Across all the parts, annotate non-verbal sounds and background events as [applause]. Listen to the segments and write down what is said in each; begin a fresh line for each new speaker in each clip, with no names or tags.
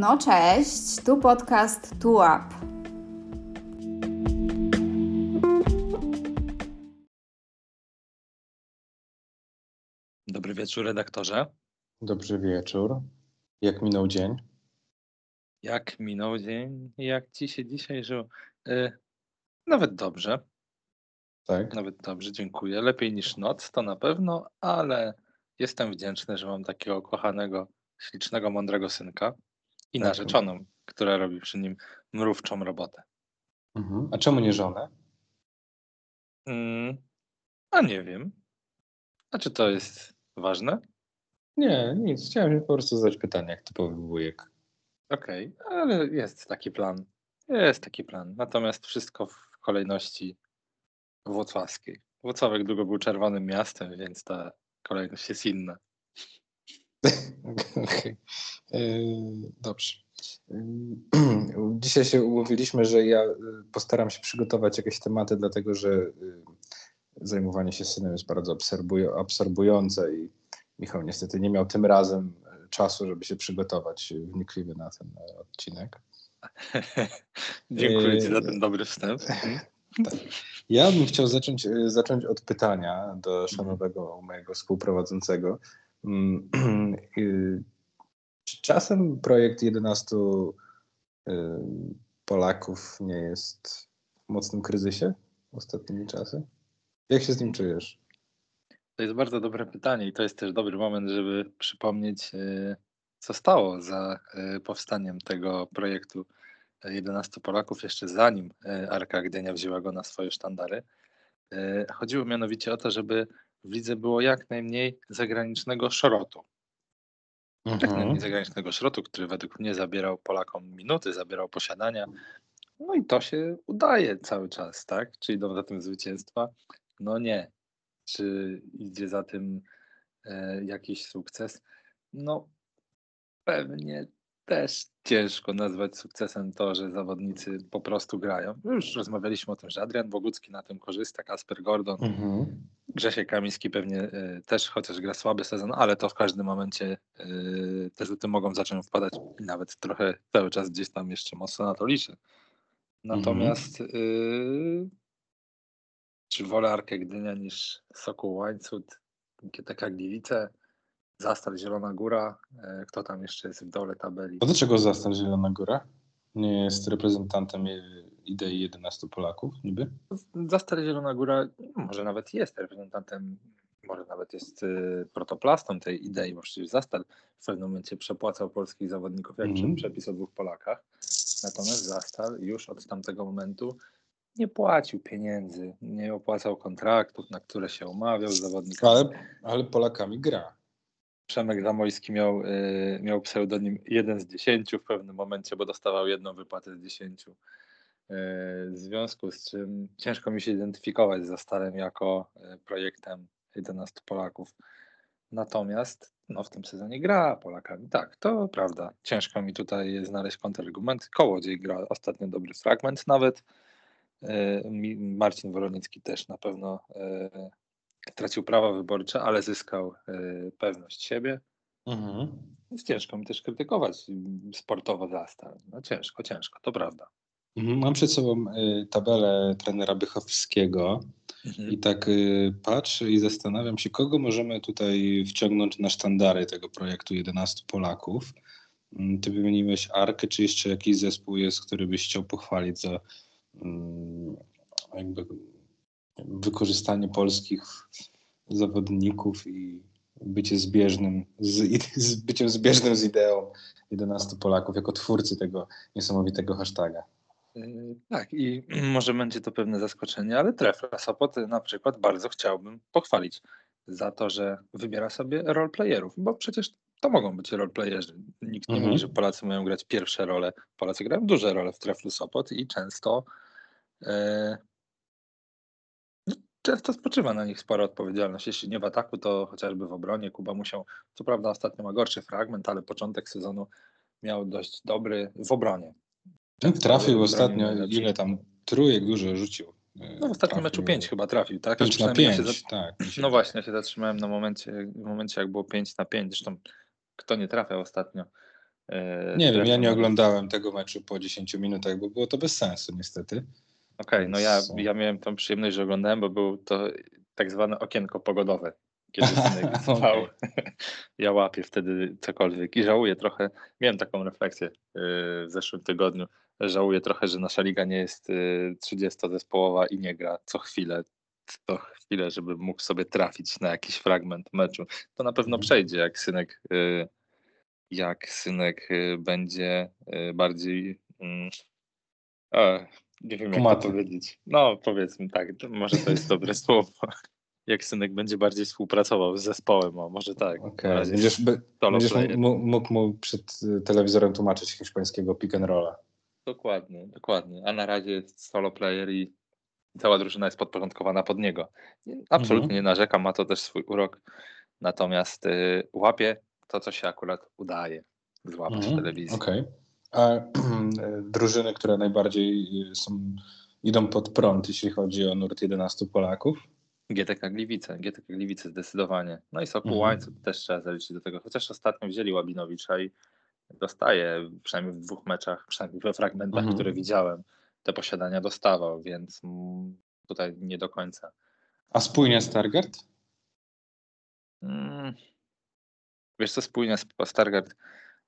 No cześć, tu podcast Tu Up.
Dobry wieczór, redaktorze.
Dobry wieczór. Jak minął dzień?
Jak minął dzień? Jak ci się dzisiaj żył? Y, nawet dobrze.
Tak.
Nawet dobrze, dziękuję. Lepiej niż noc, to na pewno, ale jestem wdzięczny, że mam takiego kochanego, ślicznego, mądrego synka i
Tak.
narzeczoną, która robi przy nim mrówczą robotę.
Mhm. A czemu nie żonę?
Mm, a nie wiem. A czy to jest ważne?
Nie, nic. Chciałem po prostu zadać pytanie, jak typowy wujek.
Okej, ale jest taki plan. Jest taki plan. Natomiast wszystko w kolejności włocławskiej. Włocławek długo był czerwonym miastem, więc ta kolejność jest inna. [laughs]
Yy, Dobrze. Yy, [clears throat] Dzisiaj się umówiliśmy, że ja y, postaram się przygotować jakieś tematy, dlatego że zajmowanie się synem jest bardzo absorbuj- absorbujące i Michał niestety nie miał tym razem czasu, żeby się przygotować wnikliwie na ten odcinek. [laughs]
Dziękuję Ci za ten dobry wstęp. Mhm. [laughs]
Ja bym chciał zacząć, zacząć od pytania do szanownego mojego współprowadzącego. Mm, [clears throat] y, czasem projekt 11 y, Polaków nie jest w mocnym kryzysie ostatnimi czasy? Jak się z nim czujesz?
To jest bardzo dobre pytanie i to jest też dobry moment, żeby przypomnieć, y, co stało za powstaniem tego projektu 11 Polaków, jeszcze zanim Arka Gdynia wzięła go na swoje sztandary. Chodziło mianowicie o to, żeby w lidze było jak najmniej zagranicznego szrotu. Jak najmniej zagranicznego szrotu, który według mnie zabierał Polakom minuty, zabierał posiadania. No i to się udaje cały czas, tak? Czy idą za tym zwycięstwa? No nie. Czy idzie za tym e, jakiś sukces? No pewnie też ciężko nazwać sukcesem to, że zawodnicy po prostu grają. Już rozmawialiśmy o tym, że Adrian Bogucki na tym korzysta, Kasper Gordon,
Mhm.
Grzesiek Kamiński pewnie e, też, chociaż gra słaby sezon, ale to w każdym momencie e, te rzuty mogą zacząć wpadać i nawet trochę cały czas gdzieś tam jeszcze mocno na to liczę. Natomiast e, czy wolę Arkę Gdynia niż Sokół Łańcut, GTK Gliwice, Zastal Zielona Góra, e, kto tam jeszcze jest w dole tabeli?
A dlaczego Zastal Zielona Góra nie jest reprezentantem y, idei 11 Polaków niby?
Zastal Zielona Góra może nawet jest reprezentantem, może nawet jest y, protoplastą tej idei, bo przecież Zastal w pewnym momencie przepłacał polskich zawodników, jak
Mhm.
przepis o dwóch Polakach. Natomiast Zastal już od tamtego momentu nie płacił pieniędzy, nie opłacał kontraktów, na które się umawiał z zawodnikami.
Ale, ale Polakami gra.
Przemek Zamojski miał, y, miał pseudonim 1 z 10 w pewnym momencie, bo dostawał jedną wypłatę z 10. Y, w związku z czym ciężko mi się identyfikować z Zastalem jako y, projektem 11 Polaków. Natomiast no, w tym sezonie gra Polakami. Tak, to prawda. Ciężko mi tutaj znaleźć kontrargument. Kołodziej gra ostatnio dobry fragment nawet. Marcin Woronicki też na pewno tracił prawa wyborcze, ale zyskał y, pewność siebie.
Mhm.
Więc ciężko mi też krytykować mm, sportowo Zastal. No ciężko, ciężko, to prawda.
Mhm, Mam przed sobą y, tabelę trenera Bychowskiego
Mhm.
i tak y, patrzę i zastanawiam się, kogo możemy tutaj wciągnąć na sztandary tego projektu 11 Polaków. Mm, Ty wymieniłeś Arkę, czy jeszcze jakiś zespół jest, który byś chciał pochwalić za mm, jakby wykorzystanie polskich zawodników i bycie zbieżnym z, [laughs] z byciem zbieżnym z ideą 11 Polaków jako twórcy tego niesamowitego hashtaga.
Yy, Tak, i [clears throat] może będzie to pewne zaskoczenie, ale Trefla Sopot na przykład bardzo chciałbym pochwalić za to, że wybiera sobie roleplayerów, bo przecież to mogą być roleplayerzy. Nikt nie
Mhm.
mówi, że Polacy mają grać pierwsze role. Polacy grają duże role w Treflu Sopot i często e, często spoczywa na nich spora odpowiedzialność. Jeśli nie w ataku, to chociażby w obronie. Kuba musiał, co prawda ostatnio ma gorszy fragment, ale początek sezonu miał dość dobry w obronie. Często
Trafił
bronił
ostatnio, ile tam trójek dużo rzucił.
No w ostatnim meczu 5 chyba trafił, tak?
5 na
Przynajmniej ja
5,
się za-
tak.
No właśnie, ja się zatrzymałem na momencie, w momencie jak było 5 na 5, zresztą kto nie trafiał ostatnio E,
Nie wiem, ja nie oglądałem tego meczu po 10 minutach, bo było to bez sensu niestety.
Okej, no ja, ja miałem tą przyjemność, że oglądałem, bo był to tak zwane okienko pogodowe, kiedy synek [laughs] spał. [laughs] Ja łapię wtedy cokolwiek i żałuję trochę, miałem taką refleksję yy, w zeszłym tygodniu, żałuję trochę, że nasza liga nie jest yy, 30-zespołowa i nie gra co chwilę, co chwilę, żeby mógł sobie trafić na jakiś fragment meczu. To na pewno
Mhm.
przejdzie, jak synek, yy, jak synek yy, będzie yy, bardziej... mm, e, nie wiem, jak to powiedzieć. No, powiedzmy tak, to może to jest dobre [laughs] słowo. Jak synek będzie bardziej współpracował z zespołem, o może tak. Razie
Będziesz,
solo
będziesz mógł, mu przed y, telewizorem tłumaczyć hiszpańskiego pick and rolla.
Dokładnie, dokładnie. A na razie jest solo player i cała drużyna jest podporządkowana pod niego. Nie- Absolutnie
Mhm.
nie narzekam, ma to też swój urok. Natomiast y, łapie to, co się akurat udaje złapać w telewizji.
Mhm, Okej. A [clears throat] drużyny, które najbardziej y, są, idą pod prąd, jeśli chodzi o nurt 11 Polaków?
GTK Gliwice, GTK Gliwice zdecydowanie. No i Sokół
Mhm.
Łańcuch też trzeba zaliczyć do tego. Chociaż ostatnio wzięli Łabinowicza i dostaje przynajmniej w dwóch meczach, przynajmniej we fragmentach,
Mhm.
które widziałem, te posiadania dostawał, więc tutaj nie do końca.
A spójnie Stargard?
Mm. Wiesz co, spójnie Stargard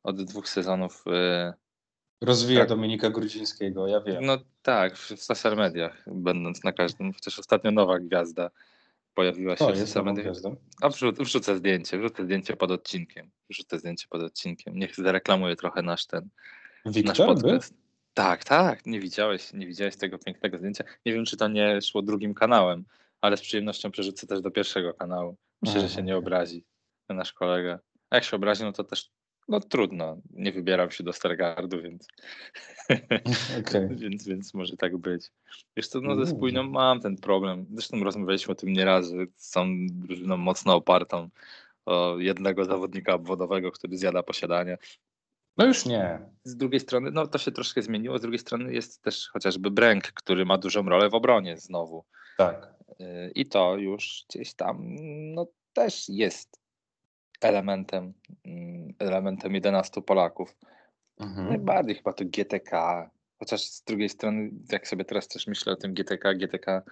od dwóch sezonów.
Rozwija
Tak.
Dominika Grudzińskiego, ja wiem.
No tak, w social mediach, będąc na każdym. Chociaż ostatnio nowa gwiazda pojawiła się
to
w social mediach. A wrzuc, wrzucę zdjęcie, wrzucę zdjęcie pod odcinkiem. Wrzucę zdjęcie pod odcinkiem. Niech zareklamuje trochę nasz ten nasz
Wiktor był?
podcast. Tak, tak, nie widziałeś, nie widziałeś tego pięknego zdjęcia. Nie wiem, czy to nie szło drugim kanałem, ale z przyjemnością przerzucę też do pierwszego kanału. Myślę, że się nie obrazi nasz kolega. A jak się obrazi, no to też no trudno. Nie wybieram się do Stargardu, więc, [laughs]
Okej. [laughs]
więc, więc może tak być. Wiesz co, no
Mm.
ze spójnią mam ten problem. Zresztą rozmawialiśmy o tym nieraz, że są drużyną mocno opartą o jednego zawodnika obwodowego, który zjada posiadanie.
No już nie.
Z drugiej strony, no to się troszkę zmieniło. Z drugiej strony jest też chociażby Bręk, który ma dużą rolę w obronie znowu.
Tak.
Yy, I to już gdzieś tam, no też jest elementem, mm, elementem 11 Polaków.
Mhm.
Najbardziej chyba to GTK. Chociaż z drugiej strony, jak sobie teraz też myślę o tym GTK, GTK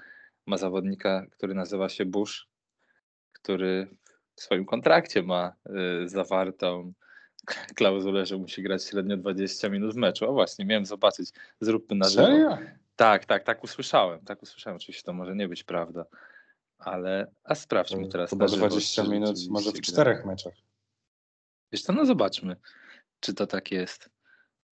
ma zawodnika, który nazywa się Bush, który w swoim kontrakcie ma y, zawartą [laughs] klauzulę, że musi grać średnio 20 minut w meczu. O właśnie, miałem zobaczyć. Zróbmy na żywo.
Serio?
Tak, tak, tak usłyszałem. Tak usłyszałem. Oczywiście to może nie być prawda. Ale a sprawdźmy teraz.
Chyba
na żywo,
20
czy
minut, może w czterech meczach.
Wiesz co, no zobaczmy, czy to tak jest,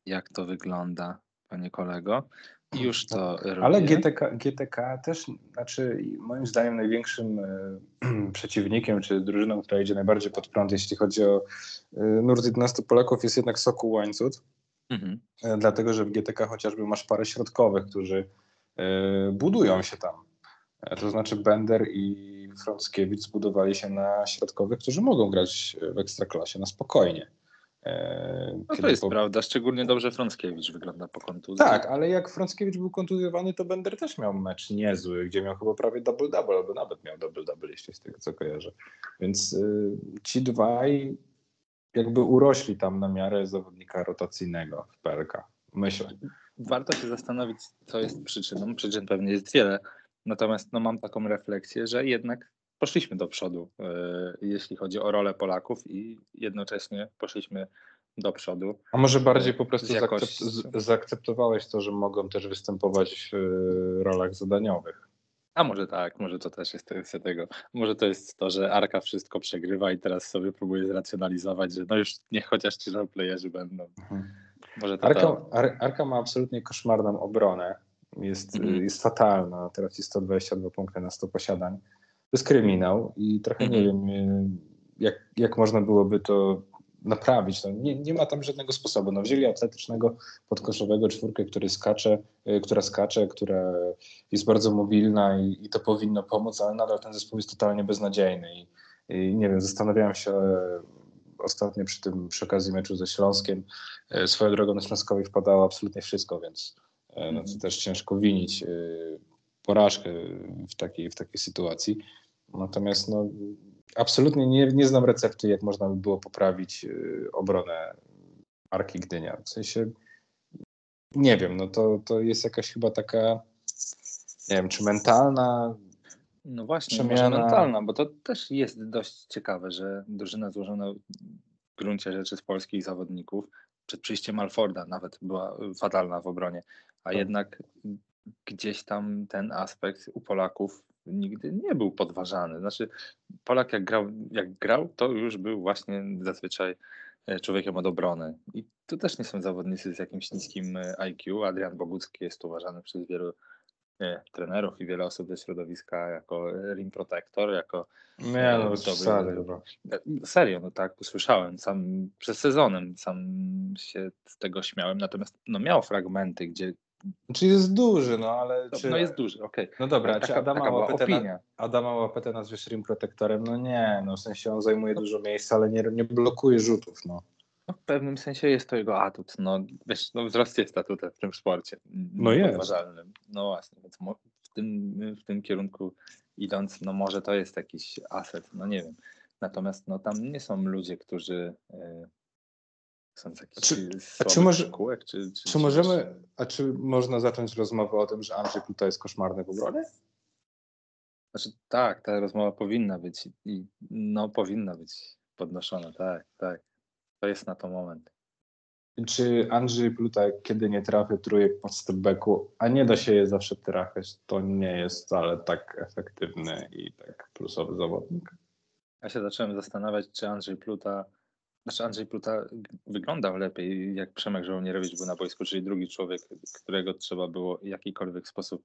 jak to wygląda, panie kolego. I już to robię.
Ale GTK, GTK też, znaczy moim zdaniem największym e, [clears throat] przeciwnikiem, czy drużyną, która idzie najbardziej pod prąd, jeśli chodzi o e, nurt 11 Polaków, jest jednak Sokół Łańcut,
Mhm.
e, dlatego że w GTK chociażby masz parę środkowych, którzy budują się tam. E, To znaczy Bender i Frąckiewicz zbudowali się na środkowych, którzy mogą grać w Ekstraklasie na spokojnie. E,
No to jest
po-
prawda, szczególnie dobrze Frąckiewicz wygląda po kontuzji.
Tak, ale jak Frąckiewicz był kontuzjowany, to Bender też miał mecz niezły, gdzie miał chyba prawie double-double, albo nawet miał double-double, jeśli z tego co kojarzę. Więc y, ci dwaj jakby urośli tam na miarę zawodnika rotacyjnego w PLK. Myślę.
Warto się zastanowić, co jest przyczyną. Przyczyn pewnie jest wiele. Natomiast no, mam taką refleksję, że jednak poszliśmy do przodu, e, jeśli chodzi o rolę Polaków i jednocześnie poszliśmy do przodu.
A może bardziej po prostu
jakością.
zaakcept- z- zaakceptowałeś to, że mogą też występować w y, rolach zadaniowych.
A może tak, może to też jest kwestia tego. Może to jest to, że Arka wszystko przegrywa i teraz sobie próbuje zracjonalizować, że no już niech chociaż ci roleplayerzy będą. Może to
Arka,
to.
Ar, Arka ma absolutnie koszmarną obronę. Jest,
Mhm.
jest fatalna. Teraz jest 122 punkty na 100 posiadań. To jest kryminał i trochę nie
Mhm.
wiem, y, jak, jak można byłoby to naprawić. No, nie, nie ma tam żadnego sposobu. No, wzięli atletycznego podkoszowego czwórkę, który skacze, y, która skacze, która jest bardzo mobilna i, i to powinno pomóc, ale nadal ten zespół jest totalnie beznadziejny. I, i nie wiem, zastanawiałem się e, ostatnio przy tym, przy okazji meczu ze Śląskiem. E, Swoją drogą na Śląskowi wpadało absolutnie wszystko, więc no, to
Mhm.
też ciężko winić e, porażkę w takiej, w takiej sytuacji. Natomiast no, absolutnie nie, nie znam recepty, jak można by było poprawić e, obronę Arki Gdynia. W sensie nie wiem, no to, to jest jakaś chyba taka, nie wiem, czy mentalna.
No właśnie, przemiana... może mentalna, bo to też jest dość ciekawe, że drużyna złożona w gruncie rzeczy z polskich zawodników przed przyjściem Alforda nawet była fatalna w obronie, a jednak gdzieś tam ten aspekt u Polaków nigdy nie był podważany. Znaczy, Polak jak grał, jak grał, to już był właśnie zazwyczaj e, człowiekiem od obrony. I tu też nie są zawodnicy z jakimś niskim e, IQ. Adrian Bogucki jest uważany przez wielu nie, trenerów i wiele osób ze środowiska jako rim protector, jako
nie, no, dobry,
chyba. Serio, no tak, usłyszałem, sam przez sezonem sam się z tego śmiałem, natomiast no, miał fragmenty, gdzie
Czyli jest duży, no ale.
No,
czy...
no jest duży, okej. Okay.
No dobra, taka, czy Adama Łapetę, na, Adama Łapetę nazwiesz rim protektorem? No nie, no w sensie on zajmuje no. dużo miejsca, ale nie, nie blokuje rzutów, no.
no. W pewnym sensie jest to jego atut. No, wiesz, no wzrost jest atutem w tym sporcie.
No jest.
No właśnie, więc w tym, w tym kierunku idąc, no może to jest jakiś aset, no nie wiem. Natomiast no, tam nie są ludzie, którzy e, są takie czy, a czy, może, kółek, czy,
czy, czy możemy, a czy można zacząć rozmowę o tym, że Andrzej Pluta jest koszmarny w obronie?
Znaczy tak, ta rozmowa powinna być i no powinna być podnoszona, tak, tak. To jest na to moment.
Czy Andrzej Pluta, kiedy nie trafia trójek pod stepbacku, a nie da się je zawsze trafiać, to nie jest wcale tak efektywny i tak plusowy zawodnik?
Ja się zacząłem zastanawiać, czy Andrzej Pluta znaczy Andrzej Pluta wyglądał lepiej, jak Przemek Żołnierowicz był na boisku, czyli drugi człowiek, którego trzeba było w jakikolwiek sposób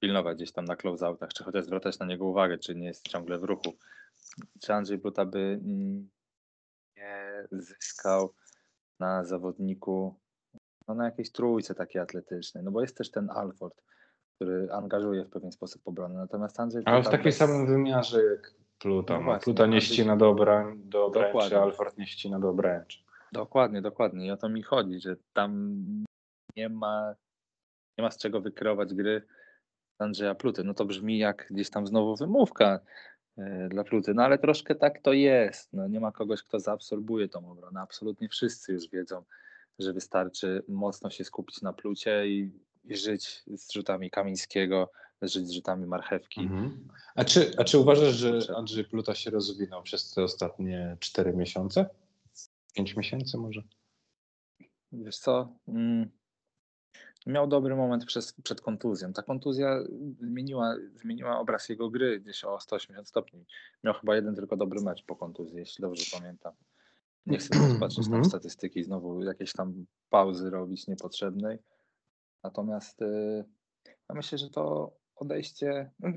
pilnować gdzieś tam na close-outach, czy chociaż zwracać na niego uwagę, czy nie jest ciągle w ruchu. Czy Andrzej Pluta by nie zyskał na zawodniku, no na jakiejś trójce takiej atletycznej, no bo jest też ten Alford, który angażuje w pewien sposób obronę, natomiast Andrzej.
Ale w takim bez... samym wymiarze jak Pluta. No Pluta nie ścina do, do obręczy, Alfred nie ścina do obręczy.
Dokładnie, dokładnie. I o to mi chodzi, że tam nie ma, nie ma z czego wykreować gry Andrzeja Pluty. No to brzmi jak gdzieś tam znowu wymówka yy, dla Pluty, no ale troszkę tak to jest. No, nie ma kogoś, kto zaabsorbuje tą obronę. Absolutnie wszyscy już wiedzą, że wystarczy mocno się skupić na Plucie i, i żyć z rzutami Kamińskiego, żyć z rzutami marchewki. Mhm.
A, czy, a czy uważasz, że Andrzej Pluta się rozwinął przez te ostatnie 4 miesiące? 5 miesięcy może?
Wiesz co? Mm, miał dobry moment przez, przed kontuzją. Ta kontuzja zmieniła, zmieniła obraz jego gry gdzieś o 180 stopni. Miał chyba jeden tylko dobry mecz po kontuzji, jeśli dobrze pamiętam. Nie chcę teraz patrzeć na mhm. statystyki, znowu jakieś tam pauzy robić niepotrzebnej. Natomiast yy, ja myślę, że to odejście, no,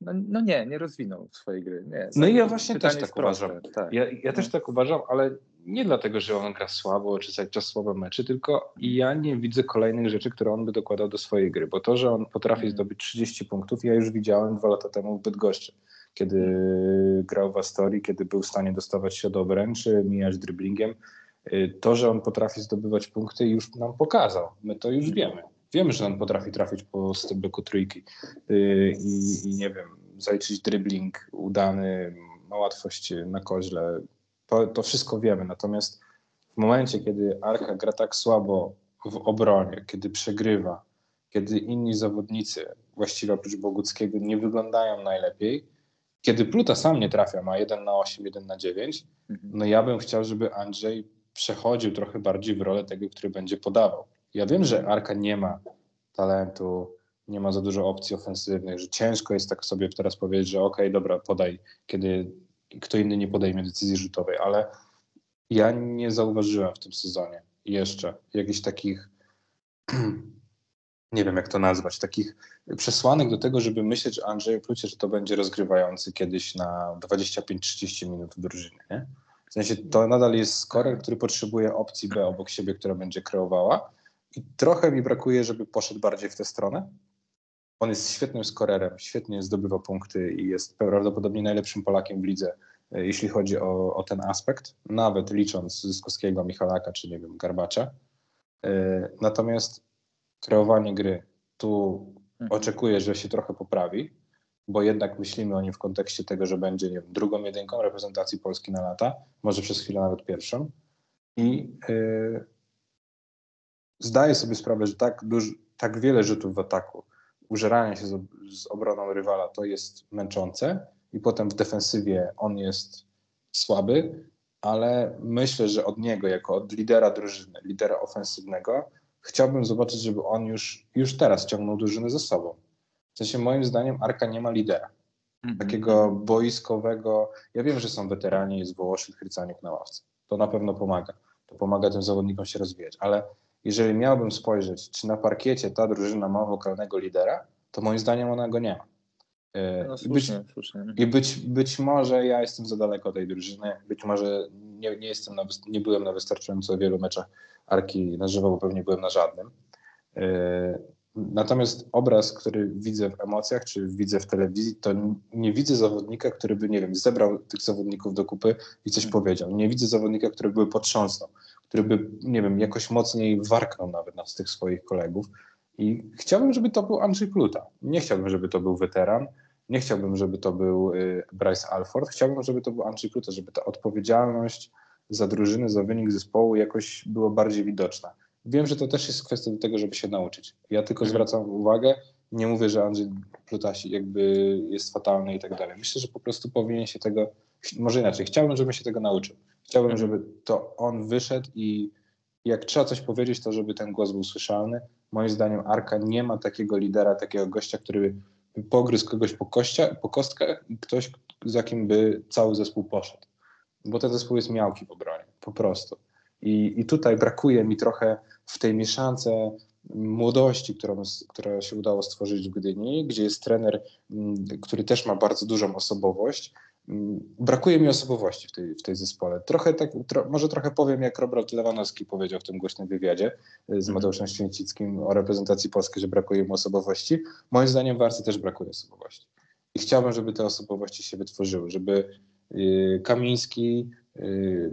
no, no, nie, nie rozwinął swojej gry. Nie,
no i ja właśnie też tak uważam. Tak. Ja, ja też tak uważam, ale nie dlatego, że on gra słabo, czy cały czas słabe mecze, tylko ja nie widzę kolejnych rzeczy, które on by dokładał do swojej gry, bo to, że on potrafi mm. zdobyć 30 punktów, ja już widziałem dwa lata temu w Bydgoszczy, kiedy grał w Astorii, kiedy był w stanie dostawać się do obręczy, mijać driblingiem. Y, to, że on potrafi zdobywać punkty już nam pokazał. My to już wiemy. Wiemy, że on potrafi trafić po stebleku trójki yy, i, i nie wiem, zaliczyć dribbling udany, ma łatwość na koźle. To, to wszystko wiemy. Natomiast w momencie, kiedy Arka gra tak słabo w obronie, kiedy przegrywa, kiedy inni zawodnicy, właściwie oprócz Boguckiego, nie wyglądają najlepiej, kiedy Pluta sam nie trafia, ma 1 na 8, 1 na 9, mhm. no ja bym chciał, żeby Andrzej przechodził trochę bardziej w rolę tego, który będzie podawał. Ja wiem, że Arka nie ma talentu, nie ma za dużo opcji ofensywnych, że ciężko jest tak sobie teraz powiedzieć, że okej, okay, dobra, podaj, kiedy kto inny nie podejmie decyzji rzutowej, ale ja nie zauważyłem w tym sezonie jeszcze jakichś takich, [clears throat] nie wiem jak to nazwać, takich przesłanek do tego, żeby myśleć o Andrzeju Plucie, że to będzie rozgrywający kiedyś na 25-30 minut w drużynie. Nie? W sensie to nadal jest skorer, który potrzebuje opcji B obok siebie, która będzie kreowała, i trochę mi brakuje, żeby poszedł bardziej w tę stronę. On jest świetnym skorerem, świetnie zdobywa punkty i jest prawdopodobnie najlepszym Polakiem w lidze, e, jeśli chodzi o, o ten aspekt, nawet licząc Zyskowskiego, Michalaka czy nie wiem, Garbacza. E, natomiast kreowanie gry tu mhm. oczekuję, że się trochę poprawi, bo jednak myślimy o nim w kontekście tego, że będzie nie wiem, drugą jedynką reprezentacji Polski na lata, może przez chwilę nawet pierwszą. I yy, zdaję sobie sprawę, że tak, duży, tak wiele rzutów w ataku, użerania się z, z obroną rywala to jest męczące i potem w defensywie on jest słaby, ale myślę, że od niego, jako od lidera drużyny, lidera ofensywnego, chciałbym zobaczyć, żeby on już, już teraz ciągnął drużynę ze sobą. W sensie moim zdaniem Arka nie ma lidera. Mhm. Takiego boiskowego. Ja wiem, że są weterani, jest Wołoszyn, Chrycaniuk na ławce. To na pewno pomaga. To pomaga tym zawodnikom się rozwijać. Ale jeżeli miałbym spojrzeć, czy na parkiecie ta drużyna ma wokalnego lidera, to moim zdaniem ona go nie ma.
E, no, słusznie, być, słusznie.
I być, być może ja jestem za daleko tej drużyny, być może nie, nie, jestem na, nie byłem na wystarczająco wielu meczach Arki na żywo, bo pewnie byłem na żadnym. Natomiast obraz, który widzę w emocjach, czy widzę w telewizji, to nie widzę zawodnika, który by, nie wiem, zebrał tych zawodników do kupy i coś hmm. powiedział. Nie widzę zawodnika, który by potrząsnął, który by, nie wiem, jakoś mocniej warknął nawet na tych swoich kolegów. I chciałbym, żeby to był Andrzej Pluta. Nie chciałbym, żeby to był weteran. Nie chciałbym, żeby to był y, Bryce Alford. Chciałbym, żeby to był Andrzej Pluta, żeby ta odpowiedzialność za drużynę, za wynik zespołu jakoś była bardziej widoczna. Wiem, że to też jest kwestia do tego, żeby się nauczyć. Ja tylko mhm. zwracam uwagę, nie mówię, że Andrzej Plutasi jakby jest fatalny i tak dalej. Myślę, że po prostu powinien się tego, może inaczej, chciałbym, żeby się tego nauczył. Chciałbym, mhm. żeby to on wyszedł i jak trzeba coś powiedzieć, to żeby ten głos był słyszalny. Moim zdaniem Arka nie ma takiego lidera, takiego gościa, który by pogryzł kogoś po, kościa, po kostkach i ktoś, za kim by cały zespół poszedł. Bo ten zespół jest miałki w obronie, po prostu. I, I tutaj brakuje mi trochę w tej mieszance młodości, którą, która się udało stworzyć w Gdyni, gdzie jest trener, mm, który też ma bardzo dużą osobowość, Brakuje mi osobowości w tej, w tej zespole. Trochę tak, tro, może trochę powiem, jak Robert Lewanowski powiedział w tym głośnym wywiadzie z mhm. Mateuszem Święcickim o reprezentacji polskiej, że brakuje mu osobowości. Moim zdaniem w Arce też brakuje osobowości. I chciałbym, żeby te osobowości się wytworzyły, żeby y, Kamiński, y,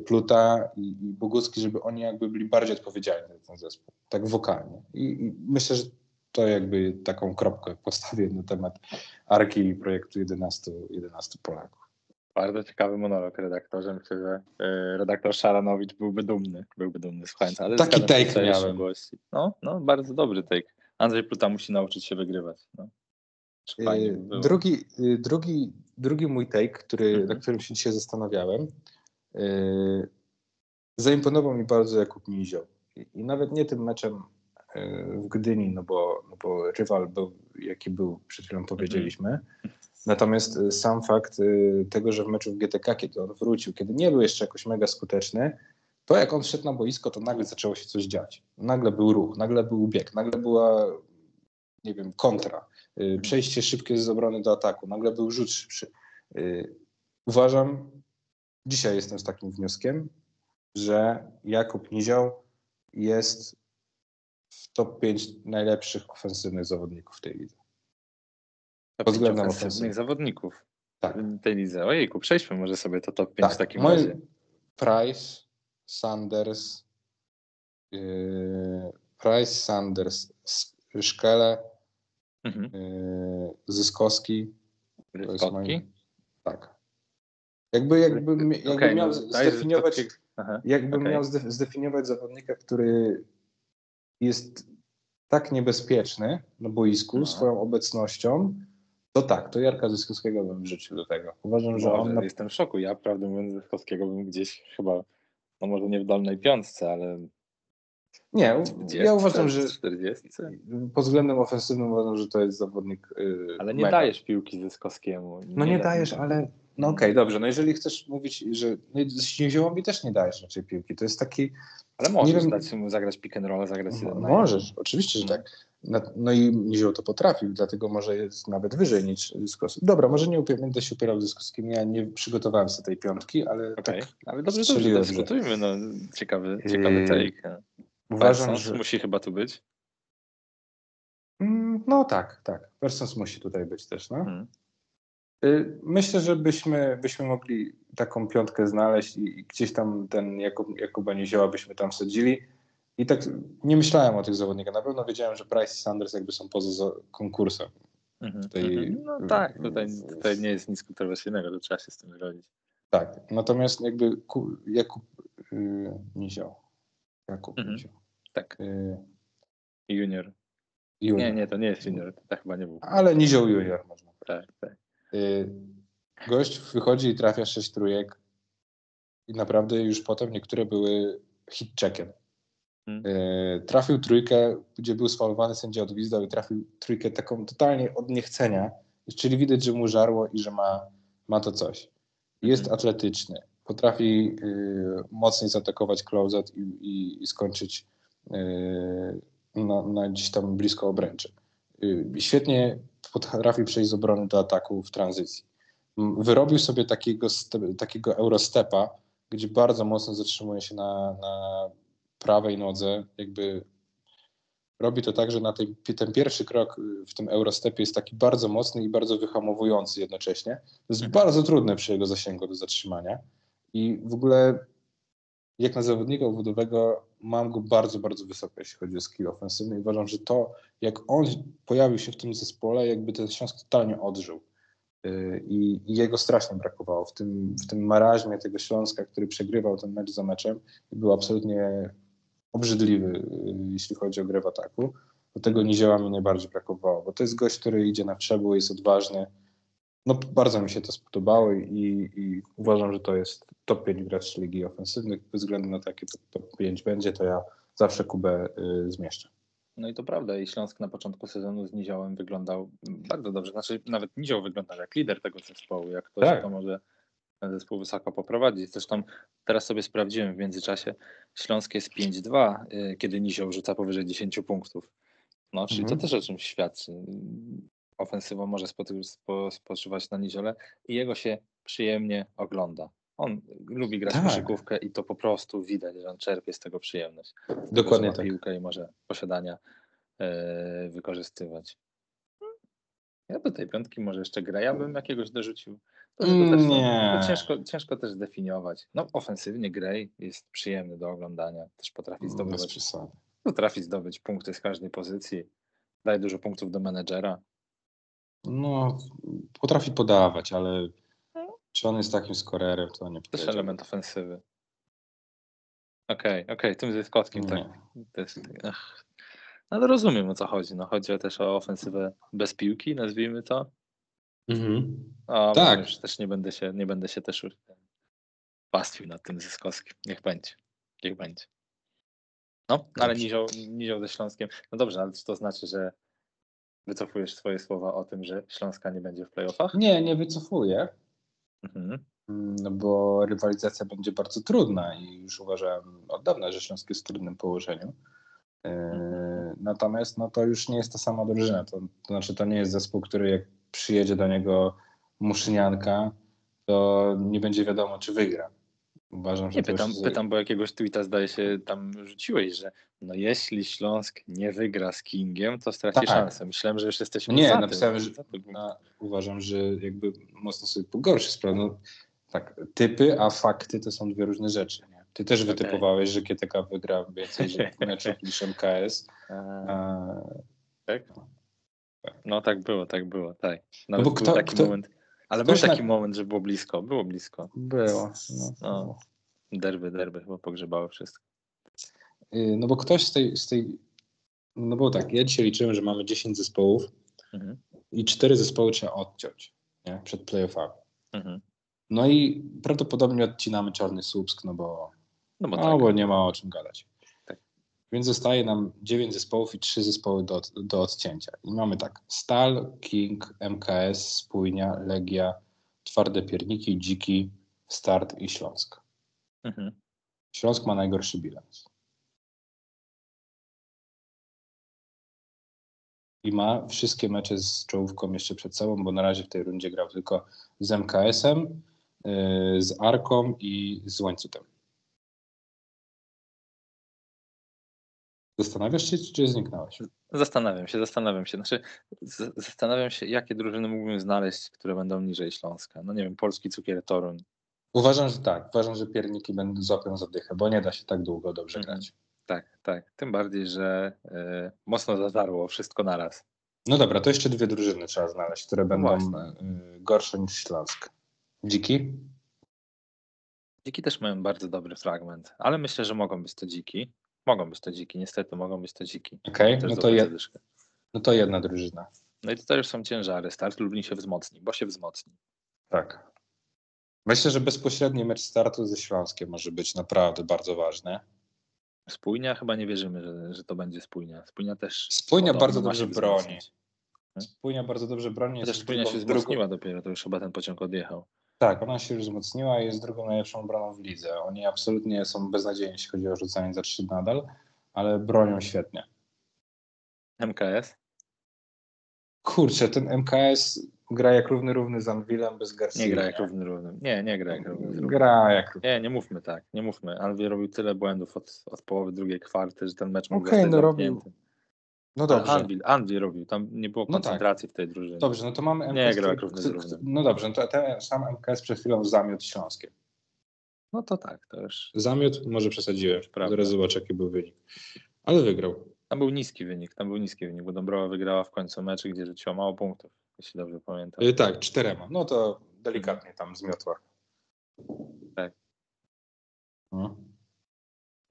Pluta i, i Bogucki, żeby oni jakby byli bardziej odpowiedzialni za ten zespół, tak wokalnie. I, I, myślę, że to jakby taką kropkę postawię na temat Arki i projektu 11, 11 Polaków.
Bardzo ciekawy monolog redaktorze. Myślę, że y, redaktor Szaranowicz byłby dumny, byłby dumny słuchając. Ale
Taki take miałem.
Gości. No, no, bardzo dobry take. Andrzej Pluta musi nauczyć się wygrywać. No.
Yy, drugi, drugi, drugi mój take, który, mhm. na którym się dzisiaj zastanawiałem, zaimponował mi bardzo Jakub Mizioł. I, I, nawet nie tym meczem yy, w Gdyni, no bo, no bo rywal był, jaki był, przed chwilą powiedzieliśmy, mhm. Natomiast y, sam fakt y, tego, że w meczu w GTK, kiedy on wrócił, kiedy nie był jeszcze jakoś mega skuteczny, to jak on wszedł na boisko, to nagle zaczęło się coś dziać. Nagle był ruch, nagle był bieg, nagle była, nie wiem, kontra, y, przejście szybkie z obrony do ataku, nagle był rzut szybszy. Uważam, dzisiaj jestem z takim wnioskiem, że Jakub Nizioł jest w top 5 najlepszych ofensywnych zawodników w tej lidze.
Pod względem ofensywnych zawodników tak. tej lidze. Ojejku, przejdźmy może sobie to top 5 tak. w takim Moi razie.
Price, Sanders, yy, Price, Sanders, Szkele, mhm. yy, Zyskowski.
Zyskowski?
Tak. Jakby, jakby, jakby okay, miał no, zdefiniować, jakbym okay. miał zdefiniować zawodnika, który jest tak niebezpieczny na boisku no. swoją obecnością, to tak, to Jarka Zyskowskiego bym wrzucił do tego. Uważam, że on...
Na... Jestem w szoku. Ja prawdę mówiąc Zyskowskiego bym gdzieś chyba, no może nie w dolnej piątce, ale...
Nie, 30, ja uważam, że 40. pod względem ofensywnym uważam, że to jest zawodnik
yy, Ale nie mega. dajesz piłki Zyskowskiemu.
Nie no nie da, dajesz, ale no okej, okay, dobrze. No jeżeli chcesz mówić, że no, Śnieziołowi też nie dajesz raczej piłki. To jest taki...
Ale możesz dać mu zagrać pick and roll, zagrać...
No, możesz, oczywiście, że tak. No i Nizioł to potrafił, dlatego może jest nawet wyżej niż Zyskowski. Dobra, może nie będę się upierał Zyskowskim, ja nie przygotowałem sobie tej piątki, ale okay. tak
Ale dobrze, dobrze, dyskutujmy, no ciekawy, ciekawy yy, take. Uważam, Parsons że... musi chyba tu być.
Mm, no tak, tak. Persons musi tutaj być też, no. Hmm. Y, myślę, że byśmy, byśmy mogli taką piątkę znaleźć i, gdzieś tam ten Jakub, Jakuba Nizioła byśmy tam wsadzili. I tak nie myślałem o tych zawodnikach. Na pewno wiedziałem, że Price i Sanders jakby są poza konkursem.
Mhm, tutaj, no tak, tutaj, tutaj nie jest nic kontrowersyjnego, to trzeba się z tym zrobić.
Tak, natomiast jakby Jakub yy, Nizioł. Jakub
mhm. Nizioł. Tak. Yy, Junior.
Junior.
Nie, nie, to nie jest junior, to tak chyba nie był.
Ale Nizioł Junior można
Tak, tak.
Y, Gość wychodzi i trafia sześć trójek i naprawdę już potem niektóre były hit checkiem.
Hmm.
Y, Trafił trójkę, gdzie był sfalowany, sędzia odgwizdał i trafił trójkę taką totalnie od niechcenia, czyli widać, że mu żarło i że ma, ma to coś. Jest
Mhm.
atletyczny, potrafi y, mocniej zaatakować closet i, i, i skończyć y, na, na gdzieś tam blisko obręczy. Y, świetnie potrafi przejść z obrony do ataku w tranzycji. Wyrobił sobie takiego, takiego eurostepa, gdzie bardzo mocno zatrzymuje się na, na prawej nodze, jakby robi to tak, że na tej, ten pierwszy krok w tym eurostepie jest taki bardzo mocny i bardzo wyhamowujący jednocześnie. To jest
Mhm.
bardzo trudne przy jego zasięgu do zatrzymania i w ogóle jak na zawodnika obwodowego mam go bardzo, bardzo wysoko, jeśli chodzi o skill ofensywny i uważam, że to, jak on pojawił się w tym zespole, jakby ten Śląsk totalnie odżył. Yy, I, jego strasznie brakowało w tym, w tym maraźmie tego Śląska, który przegrywał ten mecz za meczem i był absolutnie obrzydliwy, yy, jeśli chodzi o grę w ataku. Do tego Nizioła mi najbardziej brakowało, bo to jest gość, który idzie na przebój, jest odważny. No bardzo mi się to spodobało i, i uważam, że to jest top 5 graczy ligi ofensywnych. Bez względu na takie top, top 5 będzie, to ja zawsze Kubę y, zmieszczę.
No i to prawda, i Śląsk na początku sezonu z Niziołem wyglądał bardzo dobrze. Znaczy nawet Nizioł wyglądał jak lider tego zespołu, jak ktoś
Tak.
to może ten zespół wysoko poprowadzić. Zresztą teraz sobie sprawdziłem w międzyczasie, Śląsk jest 5-2, y, kiedy Nizioł rzuca powyżej 10 punktów. No, czyli
Mhm.
to też o czymś świadczy. Ofensywa może spoczywać na Niziole i jego się przyjemnie ogląda. On lubi grać w
Tak.
koszykówkę i to po prostu widać, że on czerpie z tego przyjemność. Tego,
Dokładnie
ma
tak.
piłkę i może posiadania e, wykorzystywać. Ja do tej piątki może jeszcze gra. Ja bym jakiegoś dorzucił. To, to też,
Nie.
to ciężko, ciężko też zdefiniować. No ofensywnie Gray jest przyjemny do oglądania. Też potrafi
Bez
zdobywać, potrafi zdobyć punkty z każdej pozycji. Daje dużo punktów do menedżera.
No, potrafi podawać, ale czy on jest takim skorerem, to nie
Też element ofensywy. Okej, okej, tym zyskowskim tak.
Nie.
To jest, ach. No ale rozumiem o co chodzi. No, chodzi też o ofensywę bez piłki, nazwijmy to.
Mhm.
A
Tak.
Już też nie będę się, nie będę się też już pastwił nad tym zyskowskim. Niech będzie. Niech będzie. No, ale nizioł, nizioł ze Śląskiem. No dobrze, ale czy to znaczy, że wycofujesz swoje słowa o tym, że Śląska nie będzie w playoffach?
Nie, nie wycofuję,
Mhm.
no bo rywalizacja będzie bardzo trudna i już uważałem od dawna, że Śląsk jest w trudnym położeniu. Yy, Natomiast no, to już nie jest ta sama drużyna. To, to znaczy, to nie jest zespół, który jak przyjedzie do niego Muszynianka, to nie będzie wiadomo, czy wygra. Uważam, że
Nie pytam,
jest-
pytam, bo jakiegoś tweeta zdaje się tam rzuciłeś, że no jeśli Śląsk nie wygra z Kingiem, to straci
Tak.
szansę. Myślałem, że już jesteśmy
Nie,
za
napisałem, że no, uważam, że jakby mocno sobie pogorszy sprawę. No, tak, typy, a fakty to są dwie różne rzeczy. Nie? Ty też
Okej.
wytypowałeś, że GTK wygra więcej [laughs] meczów niż MKS.
A, tak? No tak było, tak było, tak.
No
Nawet
bo
był
kto-
taki
kto-
moment. Ale
ktoś
był taki
na-
moment, że było blisko, było blisko.
było. No,
No. Derby, derby chyba pogrzebały wszystko.
Y, no bo ktoś z tej, z tej. No bo tak, ja dzisiaj liczyłem, że mamy 10 zespołów
Mhm.
i 4 zespoły trzeba odciąć nie? przed playoffami.
Mhm.
No i prawdopodobnie odcinamy czarny słupsk, no bo
No bo
No,
tak.
bo nie ma o czym gadać. Więc zostaje nam 9 zespołów i 3 zespoły do, do odcięcia. I mamy tak: Stal, King, MKS, Spójnia, Legia, Twarde Pierniki, Dziki, Start i Śląsk.
Mhm.
Śląsk ma najgorszy bilans. I ma wszystkie mecze z czołówką jeszcze przed sobą, bo na razie w tej rundzie grał tylko z MKS-em, yy, z Arką i z Łańcutem. Zastanawiasz się, czy zniknąłeś?
Zastanawiam się, zastanawiam się. Znaczy, zastanawiam się, jakie drużyny mógłbym znaleźć, które będą niżej Śląska. No nie wiem, Polski Cukier Toruń.
Uważam, że tak. Uważam, że pierniki będą złapią zadychę, bo nie da się tak długo dobrze
Mhm.
grać.
Tak, tak. Tym bardziej, że y, mocno zadarło wszystko naraz.
No dobra, to jeszcze dwie drużyny trzeba znaleźć, które będą
właśnie.
y, gorsze niż Śląsk. Dziki?
Dziki też mają bardzo dobry fragment, ale myślę, że mogą być to dziki. Mogą być to dziki, niestety mogą być to dziki.
Okej,
Też
no, to je, no to jedna drużyna.
No i to też są ciężary. Start Lublin się wzmocni, bo się wzmocni.
Tak. Myślę, że bezpośredni mecz startu ze Śląskiem może być naprawdę bardzo ważny.
Spójnia chyba nie wierzymy, że, że to będzie spójnia. Spójnia też.
Spójnia bardzo dobrze broni.
wzmocnić.
Spójnia bardzo dobrze broni.
Chociaż spójnia
drugą-
się
drugą-
wzmocniła dopiero, to już chyba ten pociąg odjechał.
Tak, ona się już wzmocniła i jest drugą najlepszą obroną w lidze. Oni absolutnie są beznadziejni, jeśli chodzi o rzucanie za trzy nadal, ale bronią świetnie.
MKS?
Kurczę, ten MKS gra jak równy równy z Anvilem bez Garcia.
Nie gra jak równy równy. Nie, nie gra jak równy z równym.
Gra jak równy.
Nie, nie mówmy tak, nie mówmy. Anwi robił tyle błędów od, od połowy drugiej kwarty, że ten mecz mógł
Okej,
zostać
no robił. No dobrze.
Anvil, Anvil robił, tam nie było
No tak.
koncentracji w tej drużynie.
Dobrze, no to mamy MKS.
Nie gra
który-
jak równy z.
No dobrze, no to ten sam MKS przed chwilą zamiot Śląskiem.
No to tak, to już.
Zamiot, może przesadziłem.
Prawda.
Zaraz zobaczę, jaki był wynik. Ale wygrał.
Tam był niski wynik, tam był niski wynik, bo Dąbrowa wygrała w końcu meczy, gdzie rzuciła mało punktów, jeśli dobrze pamiętam.
Y, tak, czterema. No to delikatnie tam zmiotła.
Tak.
No.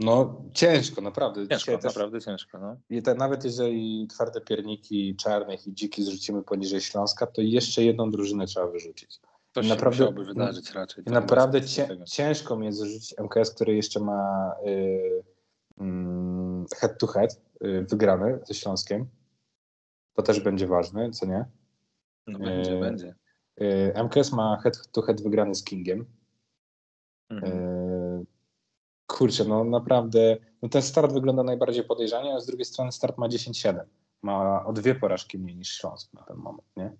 No ciężko, naprawdę.
Ciężko,
też-
naprawdę ciężko. No.
I te, nawet jeżeli twarde pierniki czarnych i dziki zrzucimy poniżej Śląska, to jeszcze jedną drużynę trzeba wyrzucić.
To się
naprawdę-
musiałoby wydarzyć raczej. To
naprawdę cię, ciężko mi jest zrzucić MKS, który jeszcze ma y, mm, head to head y, wygrany ze Śląskiem. To też będzie ważne, co nie?
No będzie,
e,
będzie.
Y, MKS ma head to head wygrany z Kingiem.
Mhm.
Kurczę, no naprawdę, no ten start wygląda najbardziej podejrzanie, a z drugiej strony start ma 10-7. Ma o dwie porażki mniej niż Śląsk na ten moment, nie?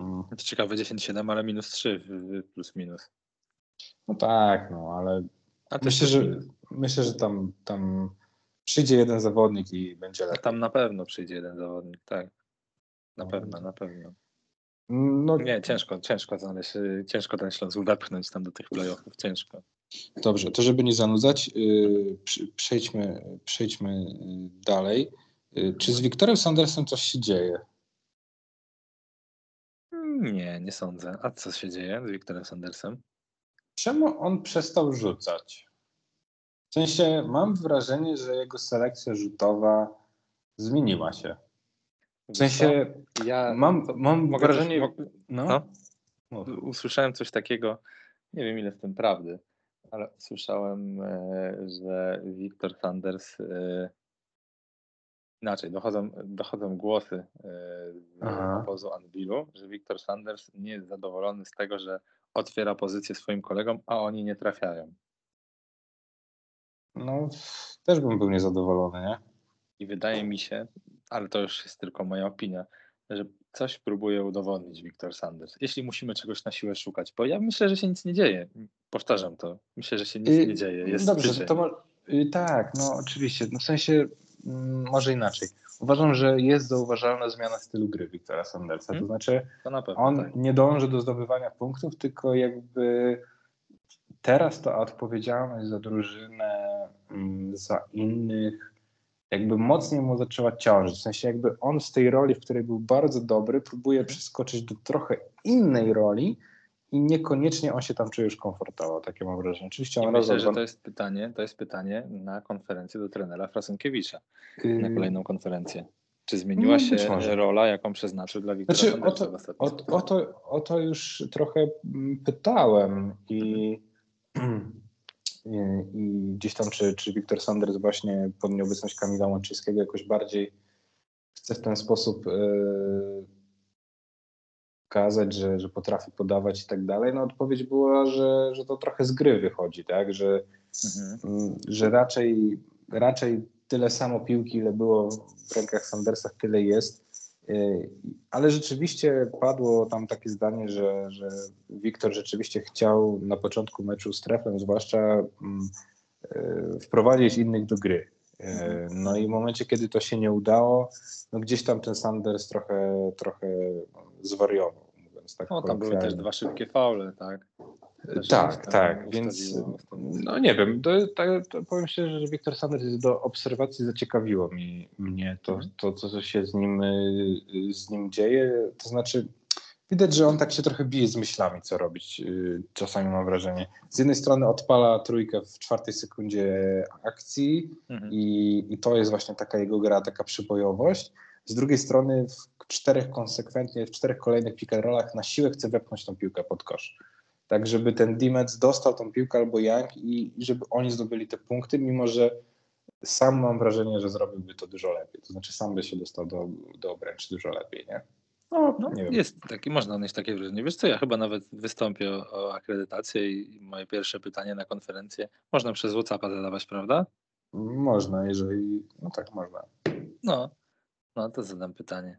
Mm,
To ciekawe 10-7, ale minus 3 plus minus.
No tak, no ale myślę, że
minus.
myślę, że tam, tam przyjdzie jeden zawodnik i będzie lepiej.
Tam na pewno przyjdzie jeden zawodnik, tak. Na
No.
pewno, na pewno.
No
Nie, ciężko, ciężko znaleźć, y, ciężko ten Śląsk wepchnąć tam do tych playoffów, ciężko.
dobrze, to żeby nie zanudzać, przy- przejdźmy, przejdźmy yy, dalej. Czy z Wiktorem Sandersem coś się dzieje?
Nie, nie sądzę. A co się dzieje z Wiktorem Sandersem?
Czemu on przestał rzucać? W sensie mam wrażenie, że jego selekcja rzutowa zmieniła się. W sensie
ja
mam, mam
mogę coś-
wrażenie...
mo-
no,
no? usłyszałem coś takiego, nie wiem ile w tym prawdy, ale słyszałem, e, że Wiktor Sanders e, inaczej, dochodzą, dochodzą głosy e, z
Aha.
obozu Anvilu, że Wiktor Sanders nie jest zadowolony z tego, że otwiera pozycję swoim kolegom, a oni nie trafiają.
no, też bym był niezadowolony, nie?
I wydaje mi się, ale to już jest tylko moja opinia, że coś próbuje udowodnić Wiktor Sanders. Jeśli musimy czegoś na siłę szukać, bo ja myślę, że się nic nie dzieje. Powtarzam to. Myślę, że się nic
Y,
nie dzieje. Jest
Dobrze,
styczeń.
to mo- y, tak, no oczywiście. No w sensie mm, może inaczej. Uważam, że jest zauważalna zmiana stylu gry Wiktora Sandersa. To
Hmm?
znaczy,
To pewno.
on
tak.
nie dąży do zdobywania punktów, tylko jakby teraz ta odpowiedzialność za drużynę, mm, za innych, jakby mocniej mu zaczęła ciążyć. W sensie jakby on z tej roli, w której był bardzo dobry, próbuje przeskoczyć do trochę innej roli i niekoniecznie on się tam czuje już komfortowo, takie mam wrażenie. Oczywiście
I
on
myślę, że to jest pytanie, to jest pytanie na konferencję do trenera Frasunkiewicza,
Yy,
na kolejną konferencję. Czy zmieniła
Mm,
się
może.
rola, jaką przeznaczył dla Wiktora
Znaczy, o to, o, o, to, o to już trochę mm, pytałem i, [clears throat] i, gdzieś tam, czy, czy Wiktor Sanders właśnie pod nieobecność Kamila Łączyńskiego jakoś bardziej chce w ten sposób e, pokazać, że, że potrafi podawać i tak dalej. No odpowiedź była, że, że to trochę z gry wychodzi, tak, że
Mhm.
Że raczej, raczej tyle samo piłki, ile było w rękach Sandersa, tyle jest. Yy, Ale rzeczywiście padło tam takie zdanie, że, że Wiktor rzeczywiście chciał na początku meczu z Treflem zwłaszcza mm, yy, wprowadzić innych do gry. Yy, No i w momencie, kiedy to się nie udało, no gdzieś tam ten Sanders trochę, trochę zwariował, mówiąc tak
No, tam były też dwa szybkie faule, tak?
Tak, tak, więc no nie wiem, to, to, to powiem szczerze, że Wiktor Sanders jest do obserwacji zaciekawiło mi, mnie to,
Mhm.
to, to, co się z nim, y, z nim dzieje, to znaczy widać, że on tak się trochę bije z myślami, co robić. y, Czasami mam wrażenie. Z jednej strony odpala trójkę w czwartej sekundzie akcji
Mhm.
i, i to jest właśnie taka jego gra, taka przybojowość. Z drugiej strony w czterech konsekwentnie, w czterech kolejnych pick and rollach na siłę chce wepchnąć tą piłkę pod kosz. Tak, żeby ten Dimec dostał tą piłkę albo Young i, żeby oni zdobyli te punkty, mimo że sam mam wrażenie, że zrobiłby to dużo lepiej. To znaczy sam by się dostał do, do obręczy dużo lepiej, nie? No,
No,
nie wiem.
jest taki, można odnieść takie wrażenie. Wiesz co, ja chyba nawet wystąpię o, o akredytację i moje pierwsze pytanie na konferencję można przez WhatsAppa zadawać, prawda?
Można, jeżeli... No tak, można.
No, no to zadam pytanie.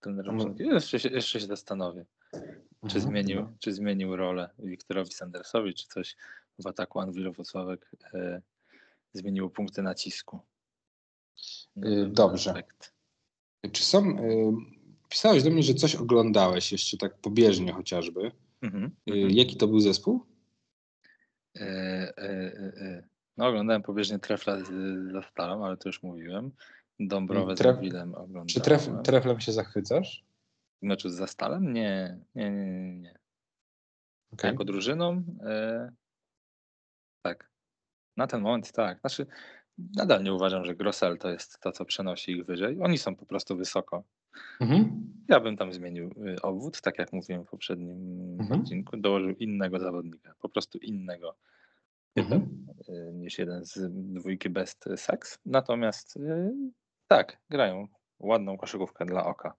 Trenerom
No.
Jeszcze, się- jeszcze się zastanowię, czy
Mhm.
zmienił, czy zmienił rolę Wiktorowi Sandersowi, czy coś w ataku Anwilu Włocławek e, zmieniło punkty nacisku. Na
Y,
pewien
dobrze. Czy są... Y, pisałeś do mnie, że coś oglądałeś jeszcze tak pobieżnie chociażby.
Mhm, mhm.
jaki to był zespół?
E, e, e, e. No, oglądałem pobieżnie Trefla z, z Stalą, ale to już mówiłem. Dąbrowę
Tref-
z Anwilem oglądałem.
Czy tref, treflem się zachwycasz?
Meczu z Zastalem? Nie, nie, nie, nie. nie.
Okej.
Jako drużyną? E, tak. Na ten moment tak. Znaczy, nadal nie uważam, że Grossel to jest to, co przenosi ich wyżej. Oni są po prostu wysoko.
Mhm.
Ja bym tam zmienił y, obwód, tak jak mówiłem w poprzednim
Mhm.
odcinku. Dołożył innego zawodnika, po prostu innego
Mhm.
y, niż jeden z dwójki Best Sex. Natomiast y, tak, grają ładną koszykówkę dla oka.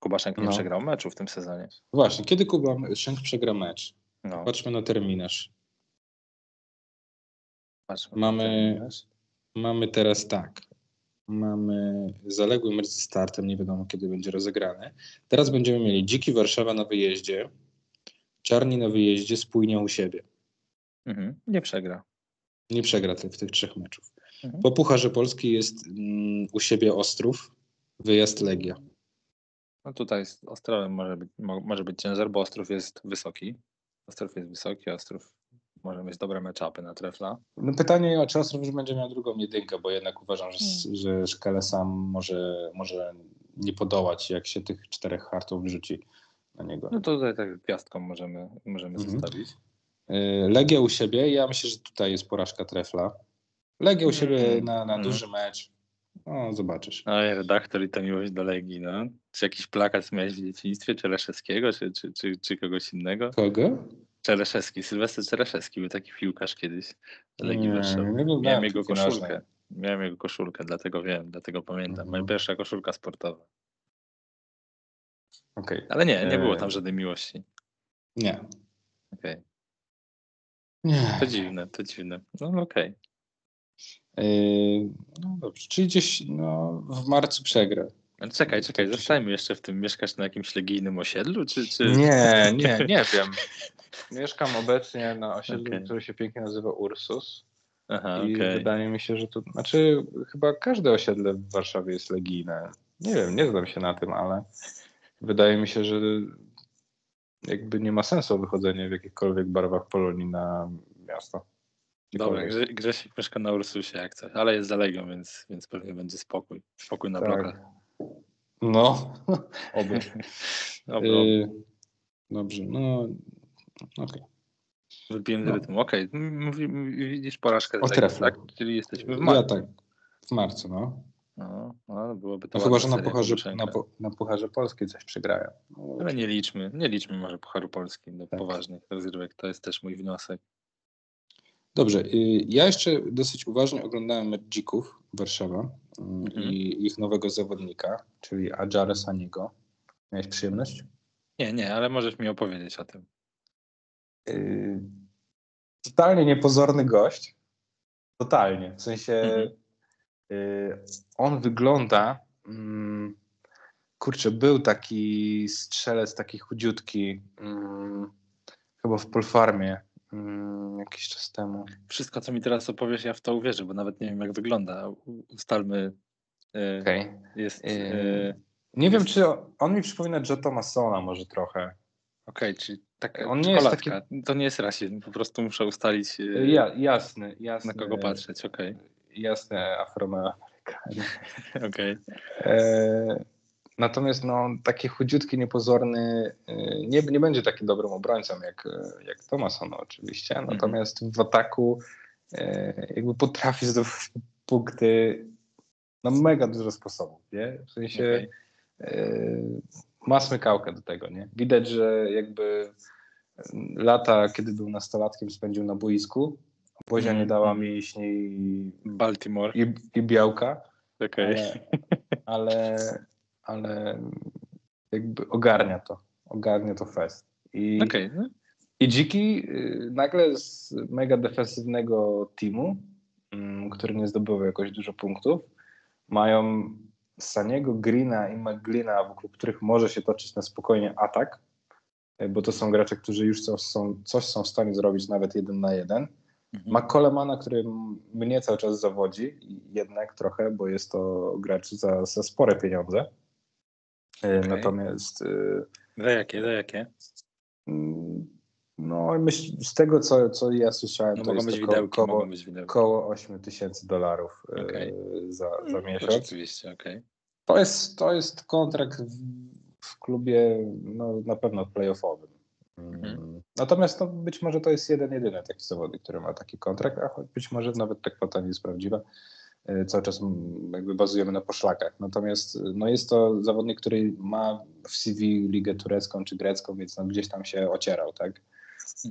Kubaszenk nie
No.
przegrał meczu w tym sezonie.
Właśnie, kiedy Kuba Szęk przegra mecz?
No,
Patrzmy na terminarz.
patrzmy
Mamy,
terminarz.
mamy teraz tak. Mamy zaległy mecz ze startem, nie wiadomo kiedy będzie rozegrany. Teraz będziemy mieli Dziki Warszawa na wyjeździe, Czarni na wyjeździe, Spójnia u siebie.
Mhm. Nie przegra.
Nie przegra w tych trzech meczów.
Mhm.
Po Pucharze Polski jest mm, u siebie Ostrów, wyjazd Legia.
No tutaj z Ostrowem może być, mo, może być ciężar, bo Ostrów jest wysoki. Ostrów jest wysoki, Ostrów może mieć dobre meczapy na trefla.
No pytanie, czy Ostrów już będzie miał drugą jedynkę, bo jednak uważam, że, że Szkele sam może, może nie podołać, jak się tych czterech hartów wrzuci na niego.
No to tutaj tak gwiazdką możemy, możemy
Mhm.
zostawić.
Y, Legia u siebie, ja myślę, że tutaj jest porażka trefla. Legia u siebie
Mm,
na, na
mm.
duży mecz. No, zobaczysz.
Oj, redaktor i to miłość do Legii, no. Czy jakiś plakat miałeś w dzieciństwie Czereszewskiego, czy, czy, czy, czy kogoś innego?
Kogo?
Czereszewski, Sylwester Czereszewski był taki piłkarz kiedyś w Legii
Nie,
Warszawa.
nie
Miałem jego koszulkę.
nożnej.
Miałem jego koszulkę, dlatego wiem, dlatego pamiętam. Moja
Mhm.
pierwsza koszulka sportowa.
Okej.
Ale nie, nie było
Eee.
tam żadnej miłości.
Nie.
Okej.
Nie.
To dziwne, to dziwne. No okej.
Y, no dobrze, czyli gdzieś no, w marcu przegra.
Ale Czekaj, czekaj, zostajmy jeszcze w tym. Mieszkasz na jakimś legijnym osiedlu, czy... czy...
Nie, [laughs] nie, nie wiem. Mieszkam obecnie na osiedlu, które się pięknie nazywa Ursus.
Aha,
I
okej.
wydaje mi się, że to. Znaczy, chyba każde osiedle w Warszawie jest legijne. Nie wiem, nie znam się na tym, ale wydaje mi się, że jakby nie ma sensu wychodzenie w jakichkolwiek barwach Polonii na miasto.
Dobra. Grze- Grzesiek mieszka na Ursusie jak coś, ale jest za Legią, więc, więc pewnie będzie spokój. Spokój na
Tak.
blokach.
No, [laughs] oby. [laughs] Y, Dobrze, no okej.
wybiłem z
no.
rytmu. Okej, m- widzisz porażkę
O treflu.
tak? Czyli jesteśmy w
Ja
marcu.
tak, w marcu, no.
No, no, byłoby to
No chyba, że na pucharze, na, po- na pucharze Polskiej coś przegrają. No,
Ale nie liczmy, nie liczmy może Pucharu Polski do
Tak.
poważnych rozgrywek. To jest też mój wniosek.
Dobrze, y, ja jeszcze dosyć uważnie oglądałem mecz Dzików Warszawa y,
Mhm.
i ich nowego zawodnika, czyli Adjare Saniego. Miałeś przyjemność?
Nie, nie, ale możesz mi opowiedzieć o tym.
Y, Totalnie niepozorny gość. Totalnie. W sensie
Mhm.
on wygląda. mm, Kurczę, był taki strzelec, taki chudziutki, mm, chyba w Polfarmie mm, jakiś czas temu.
Wszystko, co mi teraz opowiesz, ja w to uwierzę, bo nawet nie wiem, jak wygląda. Ustalmy, e,
Okej.
jest...
Yy,
e,
Nie wiem, czy on, mi przypomina Joe Thomasona może trochę.
Okej, czyli taka
On nie jest
czekoladka. To nie jest rasizm, po prostu muszę ustalić, e,
Ja, jasny, jasny.
na kogo patrzeć. Okej,
Jasny Afroamerykanin. [laughs]
okej.
E, Natomiast no, taki chudziutki, niepozorny y, nie, nie będzie takim dobrym obrońcą jak, jak Thomason oczywiście. Mhm. Natomiast w ataku y, jakby potrafi zdobywać [laughs] punkty na mega dużo sposobów, nie? W sensie okay. ma smykałkę do tego, nie? Widać, że jakby lata, kiedy był nastolatkiem, spędził na boisku. Bozia nie dała mhm. mięśni i,
Baltimore.
i, i białka.
Okay.
Ale, ale, ale jakby ogarnia to. Ogarnia to fest. I,
okay. No.
I Dziki y, nagle z mega defensywnego teamu, mm, który nie zdobywał jakoś dużo punktów, mają Saniego, Greena i McGleena, wokół których może się toczyć na spokojnie atak, y, bo to są gracze, którzy już coś są, coś są w stanie zrobić nawet jeden na jeden. Mhm. Ma Colemana, który mnie cały czas zawodzi, jednak trochę, bo jest to gracz za, za spore pieniądze.
Y,
okay. Natomiast. Y,
za jakie? Za jakie?
Mm, no, myśl, z tego, co, co ja słyszałem,
no
to
jest
to
widełki,
koło,
być
koło 8 tysięcy dolarów y, okay. za, za
mm,
miesiąc.
Oczywiście, okej. Okay.
To, jest, to jest kontrakt w, w klubie no, na pewno playoffowym. Mhm. Mm. Natomiast no, być może to jest jeden, jedyny taki zawodnik, który ma taki kontrakt, a być może nawet ta kwota nie jest prawdziwa. E, cały czas jakby bazujemy na poszlakach. Natomiast no jest to zawodnik, który ma w CV ligę turecką czy grecką, więc no gdzieś tam się ocierał, tak?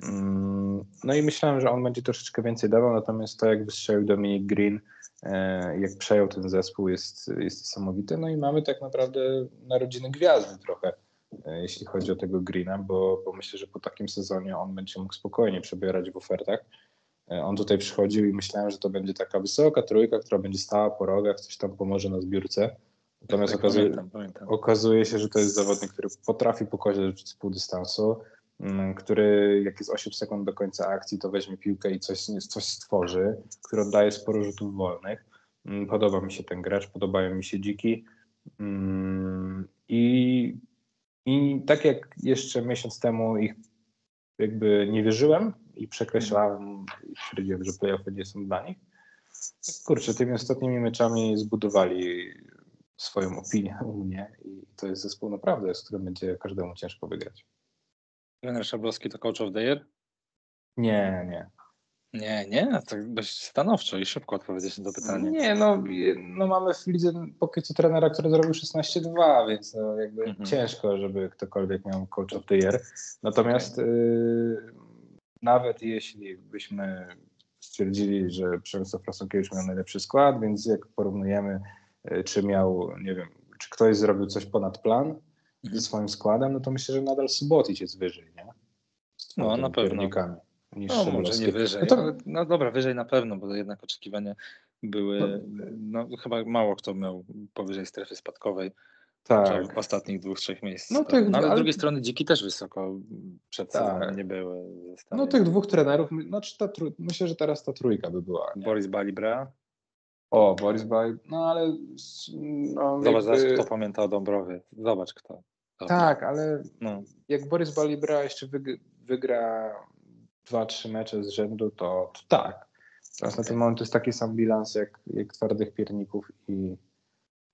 Mm, no i myślałem, że on będzie troszeczkę więcej dawał, natomiast to jak wystrzelił Dominic Green, e, jak przejął ten zespół jest, jest niesamowite. No i mamy tak naprawdę narodziny gwiazdy trochę, e, jeśli chodzi o tego Greena, bo, bo myślę, że po takim sezonie on będzie mógł spokojnie przebierać w ofertach. E, on tutaj przychodził i myślałem, że to będzie taka wysoka trójka, która będzie stała po rogach, coś tam pomoże na zbiórce. Natomiast tak, okazuje, pamiętam, pamiętam. okazuje, się, że to jest zawodnik, który potrafi pokozić z pół dystansu, mm, który jak jest 8 sekund do końca akcji, to weźmie piłkę i coś, coś stworzy, który oddaje sporo rzutów wolnych. Mm, podoba mi się ten gracz, podobają mi się dziki. Mm, I, I tak jak jeszcze miesiąc temu ich jakby nie wierzyłem, i przekreślałem i stwierdziłem, że playoffy nie są dla nich. Kurczę, tymi ostatnimi meczami zbudowali swoją opinię u mnie i to jest zespół naprawdę, z którym będzie każdemu ciężko wygrać.
Trener Szablowski to coach of the year?
Nie, nie.
Nie, nie, tak dość stanowczo i szybko odpowiedzieć na to pytanie.
Nie, no, no mamy w lidze póki co trenera, który zrobił 16-2, więc no jakby mhm. ciężko, żeby ktokolwiek miał coach of the year. Natomiast okay. y, nawet jeśli byśmy stwierdzili, że Przemysław Frasunkiewicz miał najlepszy skład, więc jak porównujemy, e, czy miał, nie wiem, czy ktoś zrobił coś ponad plan mhm. ze swoim składem, no to myślę, że nadal Subotic jest wyżej, nie?
No, na pewno. Niż no, może nie wyżej, no, to... no dobra, wyżej na pewno, bo jednak oczekiwania były, no, no chyba mało kto miał powyżej strefy spadkowej. Tak. W ostatnich dwóch, trzech miejscach. No, tych, no, ale z drugiej strony dziki też wysoko przed tak. nie były.
No tych dwóch trenerów, znaczy ta, myślę, że teraz ta trójka by była.
Nie? Boris Balibra.
O, Boris Balibra, no ale...
No, Zobacz, jakby... kto pamięta o Dąbrowie. Zobacz kto.
Tak, ale no. jak Boris Balibra jeszcze wygra dwa, trzy mecze z rzędu, to, to tak. Teraz okay. na ten moment to jest taki sam bilans jak, jak twardych pierników i,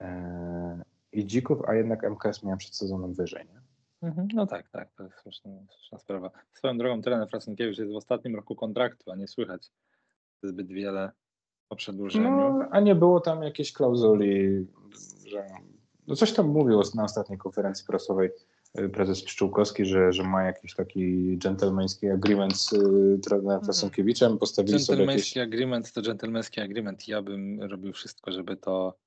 e, i dzików, a jednak MKS miałem przed sezonem wyżej. Nie?
Mhm, no tak, tak, to jest słuszna, słuszna sprawa. Swoją drogą trener Frasenkiewicz jest w ostatnim roku kontraktu, a nie słychać zbyt wiele o przedłużeniu. No,
a nie było tam jakiejś klauzuli, że no coś tam mówił na ostatniej konferencji prasowej prezes Pszczółkowski, że, że ma jakiś taki dżentelmeński agreement z y, trenerem mhm. Frasnkiewiczem, postawili sobie
jakieś... agreement to dżentelmeński agreement. Ja bym robił wszystko, żeby to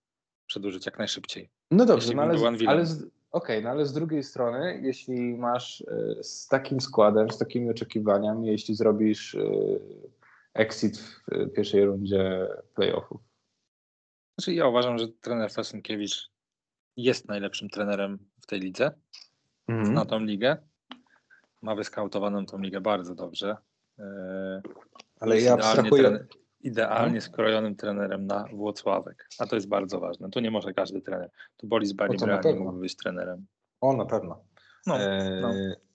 przedłużyć jak najszybciej.
No dobrze, no ale, ale z, okay, no ale z drugiej strony, jeśli masz y, z takim składem, z takimi oczekiwaniami, jeśli zrobisz y, exit w pierwszej rundzie playoffów.
Znaczy ja uważam, że trener Fasenkiewicz jest najlepszym trenerem w tej lidze, mm. na tą ligę. Ma wyskautowaną tą ligę bardzo dobrze.
Ale ja abstrahuję,
idealnie no. skrojonym trenerem na Włocławek, a to jest bardzo ważne. Tu nie może każdy trener. Tu Boris Balibra nie mógłby być trenerem.
O, na pewno. No, e, no.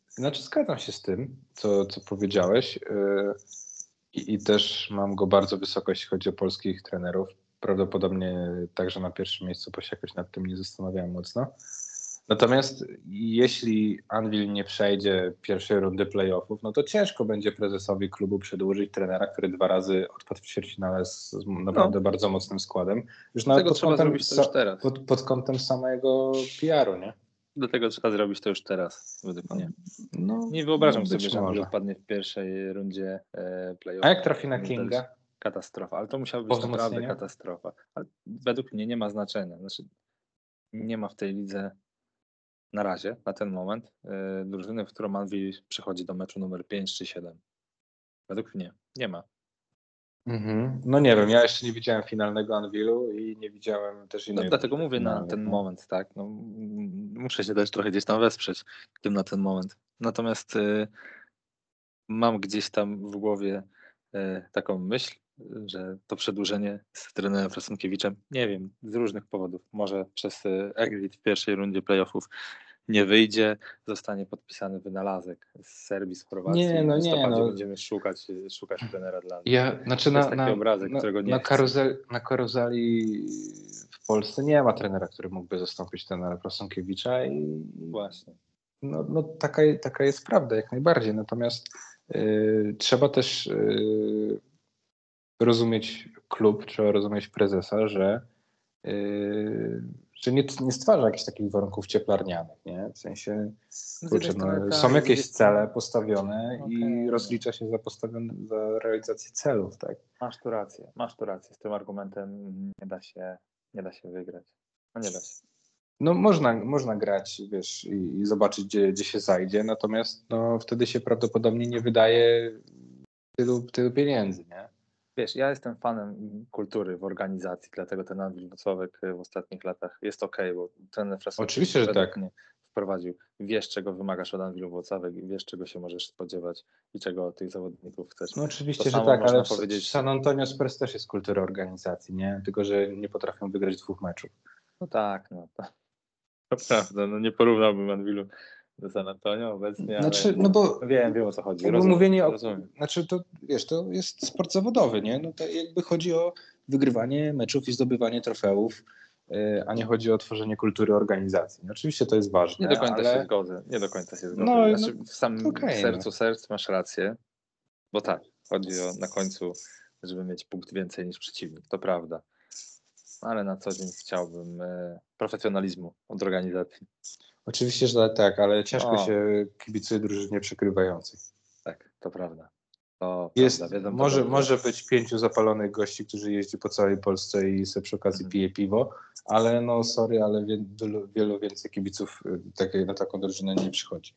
Znaczy zgadzam się z tym, co, co powiedziałeś e, i, i też mam go bardzo wysoko, jeśli chodzi o polskich trenerów. Prawdopodobnie także na pierwszym miejscu, bo się jakoś nad tym nie zastanawiałem mocno. Natomiast jeśli Anvil nie przejdzie pierwszej rundy playoffów, no to ciężko będzie prezesowi klubu przedłużyć trenera, który dwa razy odpadł w ćwierćfinale z naprawdę no. bardzo mocnym składem.
Już nawet pod kątem, już
pod, pod kątem samego PR-u, nie?
Dlatego trzeba zrobić to już teraz, według mnie. No, nie wyobrażam sobie, że Anvil odpadnie w pierwszej rundzie e, playoffów.
A jak trafi na Kinga?
Katastrofa, ale to musiała być naprawdę katastrofa. Ale według mnie nie ma znaczenia. Znaczy, nie ma w tej lidze na razie, na ten moment, yy, drużyny, w którą Anvil przychodzi do meczu numer 5 czy 7. Według mnie nie ma.
Mhm. No nie wiem, ja jeszcze nie widziałem finalnego Anvilu i nie widziałem też innego.
No, dlatego mówię na ten no. moment, tak. No, muszę się też trochę gdzieś tam wesprzeć tym na ten moment. Natomiast y, mam gdzieś tam w głowie y, taką myśl, że to przedłużenie z trenerem Frasonkiewiczem, nie wiem, z różnych powodów, może przez y, exit w pierwszej rundzie playoffów nie wyjdzie, zostanie podpisany wynalazek z Serbii, z Chorwacji. Nie, no nie, no. będziemy szukać, szukać trenera dla
nas. Ja, znaczy na, taki na, obrazek, na, którego nie na, karuzel, na karuzeli w Polsce nie ma trenera, który mógłby zastąpić trenera Prasonkiewicza i
właśnie.
No, no taka, taka jest prawda, jak najbardziej. Natomiast yy, trzeba też yy, rozumieć klub, trzeba rozumieć prezesa, że, yy, że nie, nie stwarza jakichś takich warunków cieplarnianych, nie? W sensie kurczę, no, są jakieś cele postawione okay. i rozlicza się za, postawione, za realizację celów, tak?
Masz tu rację, masz tu rację. Z tym argumentem nie da się, nie da się wygrać. No nie da się.
No można, można grać, wiesz, i, i zobaczyć, gdzie, gdzie się zajdzie, natomiast no, wtedy się prawdopodobnie nie wydaje tylu, tylu pieniędzy, nie?
Wiesz, ja jestem fanem kultury w organizacji, dlatego ten Andrzej Wrocławek w ostatnich latach jest ok, bo ten
Oczywiście, że tak.
wprowadził. Wiesz, czego wymagasz od Anwilu Włocławek, wiesz, czego się możesz spodziewać i czego od tych zawodników chcesz.
No oczywiście, że tak, ale powiedzieć... San Antonio Spurs też jest kultura organizacji, nie? Tylko, że nie potrafią wygrać dwóch meczów.
No tak, no to, to prawda, no nie porównałbym Anwilu do San Antonio obecnie, znaczy, no bo, wiem, wiem o co chodzi.
Rozumiem, mówienie o, rozumiem. Znaczy to, wiesz, to jest sport zawodowy, nie? No to jakby chodzi o wygrywanie meczów i zdobywanie trofeów, e, a nie chodzi o tworzenie kultury organizacji. Oczywiście to jest ważne.
Nie do końca ale... się zgodzę. Nie do końca się zgodzę. No, znaczy, no, w samym okay, sercu no. serc masz rację, bo tak, chodzi o na końcu, żeby mieć punkt więcej niż przeciwnik, to prawda. Ale na co dzień chciałbym e, profesjonalizmu od organizacji.
Oczywiście, że tak, ale ciężko o. się kibicuje drużynie przekrywającej.
Tak, to prawda. To
jest, prawda, wiedzą, może, może być pięciu zapalonych gości, którzy jeździ po całej Polsce i sobie przy okazji mhm. pije piwo, ale no sorry, ale wielu, wielu więcej kibiców y, takiej, na taką drużynę nie przychodzi.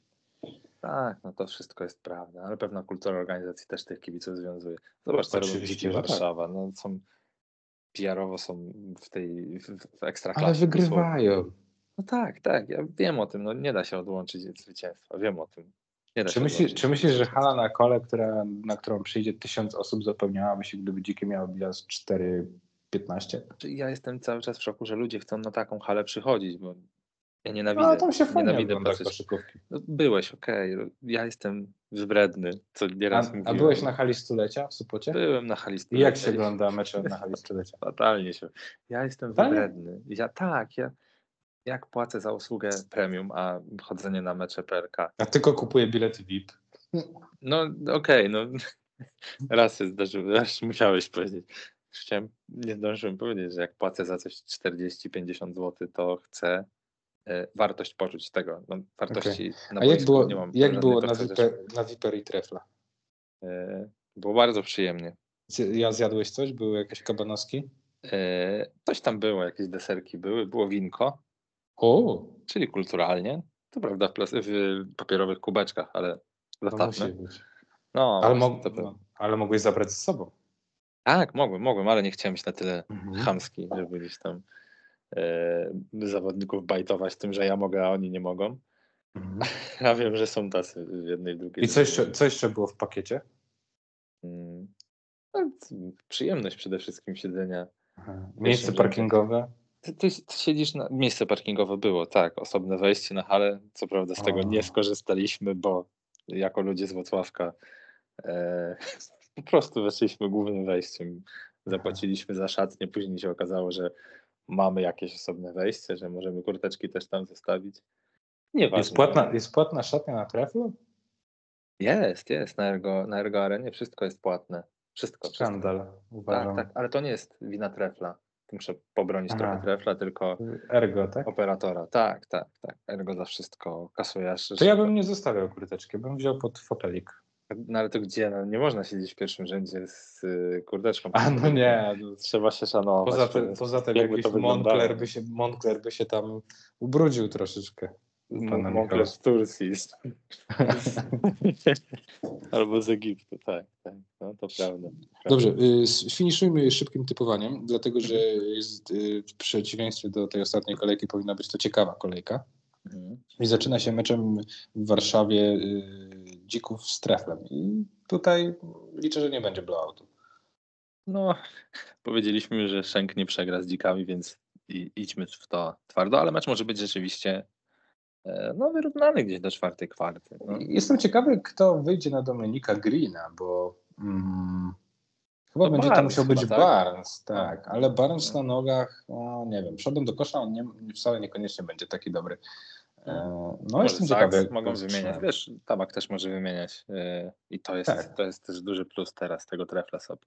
Tak, no to wszystko jest prawda, ale pewna kultura organizacji też tych kibiców związuje. Zobacz, co robi tak. Warszawa. No, są PR-owo są w tej w, w ekstraklasie.
Ale wygrywają.
No tak, tak, ja wiem o tym, no nie da się odłączyć od zwycięstwa, wiem o tym.
czy, myśli, czy myślisz, że hala na kole, która, na którą przyjdzie tysiąc osób, zapełniałaby się, gdyby dzikie miało bilans 4-15?
Znaczy, ja jestem cały czas w szoku, że ludzie chcą na taką halę przychodzić, bo ja nienawidzę. No,
tam się fajnie
nienawidzę koszykówki. No, byłeś, okej. Okay. Ja jestem wybredny, co nieraz
a, a byłeś na hali stulecia w Supocie?
Byłem na hali stulecia.
I jak się ogląda mecze na [laughs] hali stulecia?
Fatalnie się. Ja jestem wybredny. Ja tak, ja jak płacę za usługę premium, a chodzenie na mecze PLK?
A tylko kupuję bilety VIP.
No okej, okay, no [laughs] raz się zdarzyło, raz musiałeś powiedzieć. Chciałem, nie zdążyłem powiedzieć, że jak płacę za coś 40-50 zł, to chcę e, wartość poczuć tego. No, wartości okay.
na A jak było, nie mam. Jak było na, Viper, na Viper i Trefla?
E, było bardzo przyjemnie.
Ja zjadłeś coś? Były jakieś kabanoski?
E, coś tam było, jakieś deserki były, było winko.
O.
Czyli kulturalnie. To prawda, w, w papierowych kubeczkach, ale
dostatne. No, ale, mo no, ale mogłeś zabrać ze sobą.
Tak, mogłem, mogłem, ale nie chciałem być na tyle mhm. chamski, żeby gdzieś tam e, zawodników bajtować tym, że ja mogę, a oni nie mogą. Mhm. [laughs] Ja wiem, że są tacy w jednej i drugiej.
I co jeszcze, co jeszcze było w pakiecie?
Hmm. No, przyjemność przede wszystkim siedzenia.
Miejsce parkingowe?
Ty, ty, siedzisz na. Miejsce parkingowe było, tak. Osobne wejście na halę. Co prawda z tego nie skorzystaliśmy, bo jako ludzie z Włocławka e, [laughs] po prostu weszliśmy głównym wejściem. Zapłaciliśmy za szatnię. Później się okazało, że mamy jakieś osobne wejście, że możemy kurteczki też tam zostawić. Nieważne.
Jest płatna, jest płatna szatnia na treflu?
Jest, jest. Na Ergo, na Ergo Arenie wszystko jest płatne. Wszystko. wszystko.
Skandal, uważam.
Tak, tak, ale to nie jest wina trefla. Muszę pobronić
Aha.
trochę trefla, tylko
Ergo, tak?
operatora. Tak, tak, tak. Ergo za wszystko kasuje. aż-
To ja bym nie zostawiał kurteczki, bym wziął pod fotelik.
No ale to gdzie? No, nie można siedzieć w pierwszym rzędzie z y, kurdeczką.
A no nie,
Trzeba się szanować.
Poza poza tym
jakby
jakiś. Moncler by, się, Moncler by się tam ubrudził troszeczkę. Pana Michała.
z Turcji. [laughs] Albo z Egiptu, tak, tak. No to prawda.
Dobrze, y, finiszujmy szybkim typowaniem, dlatego że jest, y, w przeciwieństwie do tej ostatniej kolejki powinna być to ciekawa kolejka.
Mhm.
I zaczyna się meczem w Warszawie y, Dzików z Treflem. I tutaj liczę, że nie będzie blowoutu.
No, powiedzieliśmy, że Szenk nie przegra z dzikami, więc i, idźmy w to twardo, ale mecz może być rzeczywiście no, wyrównany gdzieś do czwartej kwarty. No.
Jestem ciekawy, kto wyjdzie na Dominika Greena, bo mm, chyba
To
będzie to
Barnes
musiał być
tak?
Barnes, tak, ale Barnes na nogach, no, nie wiem, przodem do kosza on nie, wcale niekoniecznie będzie taki dobry. E, No,
Może
jestem ciekawy.
mogą wymieniać. Wiesz, tabak też może wymieniać e, i to jest,
Tak.
to jest też duży plus teraz tego trefla sobie.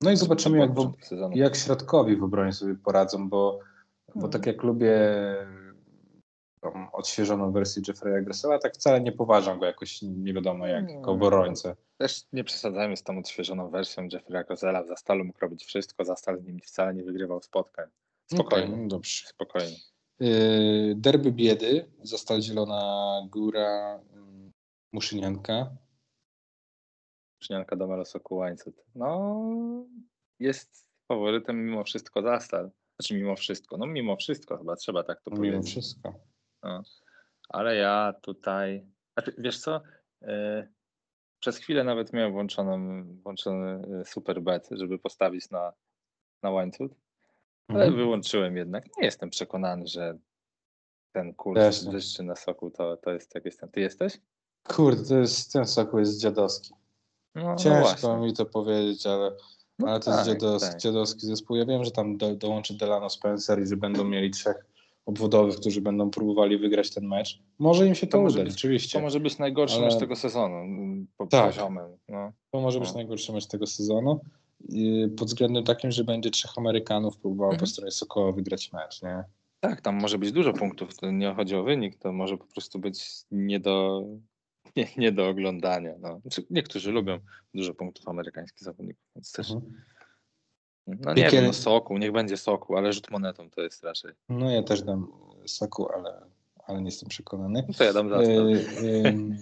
No i zobaczymy, jak, w, jak środkowi w obronie sobie poradzą, bo, bo
Hmm.
tak jak lubię tą odświeżoną wersję Jeffrey'a Gressela, tak wcale nie poważam go jakoś nie wiadomo jak,
Nie.
jako obrońcę.
Też nie przesadzajmy z tą odświeżoną wersją Jeffrey'a Kozela. W Zastalu mógł robić wszystko, Zastal z nim wcale nie wygrywał spotkań. Spokojnie,
Okej, dobrze.
spokojnie.
Yy, Derby biedy, Zastal Zielona Góra, mm, Muszynianka.
Przynianka do Marosoku Łańcut. No, jest faworytem mimo wszystko Zastal. Znaczy mimo wszystko, no mimo wszystko chyba trzeba tak to
Mimo
powiedzieć.
wszystko.
Ale ja tutaj, znaczy, wiesz co, e, przez chwilę nawet miałem włączoną, włączony e, super bet, żeby postawić na, na łańcuch, ale
Mhm.
wyłączyłem jednak. Nie jestem przekonany, że ten kurs
Też
wyższy na soku to, to jest jak jestem. Ty jesteś?
Kurde, to jest, ten sok jest dziadowski.
No, no
Ciężko
właśnie.
mi to powiedzieć, ale,
No
ale to jest
tak,
dziadowski,
tak.
dziadowski zespół. Ja wiem, że tam do, dołączy Delano Spencer i że będą mieli trzech obwodowych, którzy będą próbowali wygrać ten mecz. Może im się to,
To może
uda,
być-
rzeczywiście.
To może być najgorszy
Ale-
mecz tego sezonu mm, po
Tak.
No.
To może być
No.
najgorszy mecz tego sezonu. I pod względem takim, że będzie trzech Amerykanów próbowało po
Mhm.
stronie Sokoła wygrać mecz, nie?
Tak, tam może być dużo punktów. To nie chodzi o wynik, to może po prostu być nie do, [laughs] nie, nie do oglądania. No. Niektórzy lubią dużo punktów amerykańskich zawodników, więc też.
Mhm.
No nie
Pikiel-
wiem, no soku, niech będzie soku, ale rzut monetą to jest raczej.
No ja też dam Soku, ale, ale nie jestem przekonany.
No to ja dam za
E, em,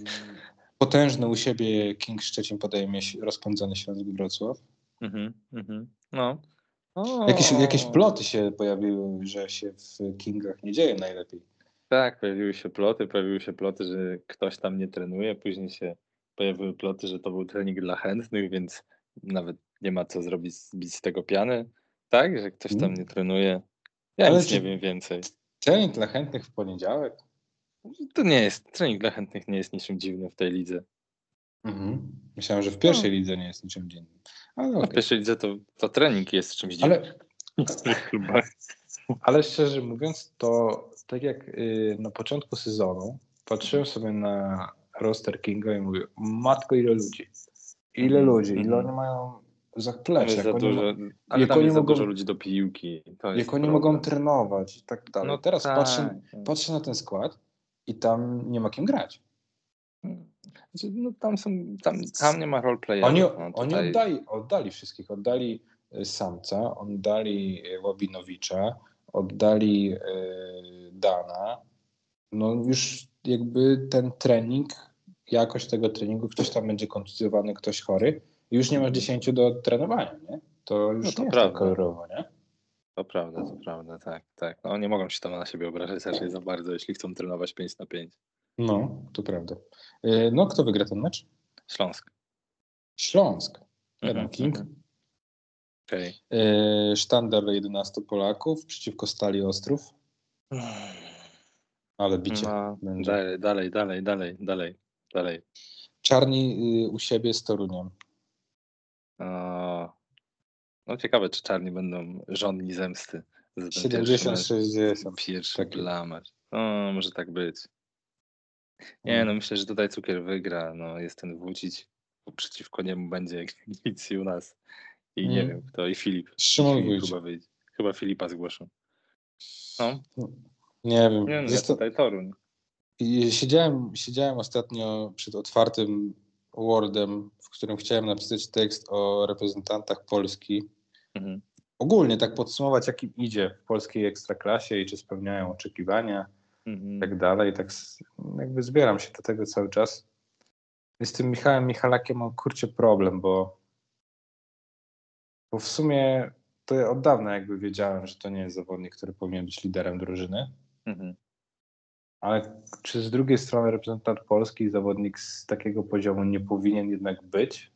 potężny u siebie King Szczecin podejmie rozpędzony Śląsk Wrocław.
mhm, mhm. No. O,
Jakieś, jakieś ploty się pojawiły, że się w Kingach nie dzieje najlepiej.
Tak, pojawiły się ploty, pojawiły się ploty, że ktoś tam nie trenuje, później się pojawiły ploty, że to był trening dla chętnych, więc nawet nie ma co zrobić, zbić z tego piany, tak, że ktoś tam
Mm.
nie trenuje. Ja
Ale
nic nie wiem więcej.
Trening dla chętnych w poniedziałek.
To nie jest, trening dla chętnych nie jest niczym dziwnym w tej lidze.
Mhm. Myślałem, że w pierwszej lidze nie jest niczym dziennym. Ale
No, w pierwszej lidze to, to trening jest czymś dziwnym. [laughs]
Ale, ale szczerze mówiąc, to tak jak y, na początku sezonu patrzyłem sobie na roster Kinga i mówię, matko ile ludzi. Ile
Mhm,
ludzi, ile
mhm.
oni mają zaplecze.
jest
Jak
za
oni,
dużo, ale
jak oni
jest
mogą-
dużo ludzi do piłki. To
jak oni
problem.
mogą trenować i tak dalej.
No
Teraz
tak.
patrzę, patrzę na ten skład i tam nie ma kim grać.
Znaczy, No, tam, są, tam, tam nie ma roleplayerów.
Oni,
no,
oni oddali, oddali wszystkich. Oddali y, Samca, oddali y, Łabinowicza, oddali y, Dana. No już jakby ten trening, jakość tego treningu, ktoś tam będzie kontuzjowany, ktoś chory. i Już nie masz 10 do trenowania, nie? To już
No to
nie jest
prawda.
tak kolorowo, nie?
To prawda, to prawda, tak, tak. No, nie mogą się tam na siebie obrażać raczej za bardzo, jeśli chcą trenować 5 na 5.
No, to prawda. Y, No, kto wygra ten mecz?
Śląsk.
Śląsk. Jeden
Mhm,
King.
mhm. Okej.
Y, Sztandar 11 Polaków przeciwko Stali Ostrów. Ale bicie
No,
będzie.
dalej, dalej, dalej, dalej, dalej, dalej.
Czarni y, u siebie z Toruniem.
No ciekawe, czy czarni będą żądni zemsty Za ten
70-60.
Pierwszy
Taki.
blamarz. No, może tak być. Nie, no myślę, że tutaj cukier wygra. No, jest ten Wójcić, bo przeciwko niemu będzie [laughs] nic u nas. I nie
Mm.
wiem kto, i Filip.
Szymon
Filip chyba wyjdzie. Chyba Filipa zgłoszą. No,
Nie wiem.
nie no, ja
Zasta-
tutaj Toruń.
I Siedziałem, siedziałem ostatnio przed otwartym Wordem, w którym chciałem napisać tekst o reprezentantach Polski.
Mhm.
Ogólnie tak podsumować, jak im idzie w polskiej ekstraklasie i czy spełniają oczekiwania
Mhm.
i tak dalej. Tak jakby zbieram się do tego cały czas. I Z tym Michałem Michalakiem mam kurczę problem, bo, bo w sumie to ja od dawna jakby wiedziałem, że to nie jest zawodnik, który powinien być liderem drużyny.
Mhm.
Ale czy z drugiej strony reprezentant Polski, zawodnik z takiego poziomu nie powinien jednak być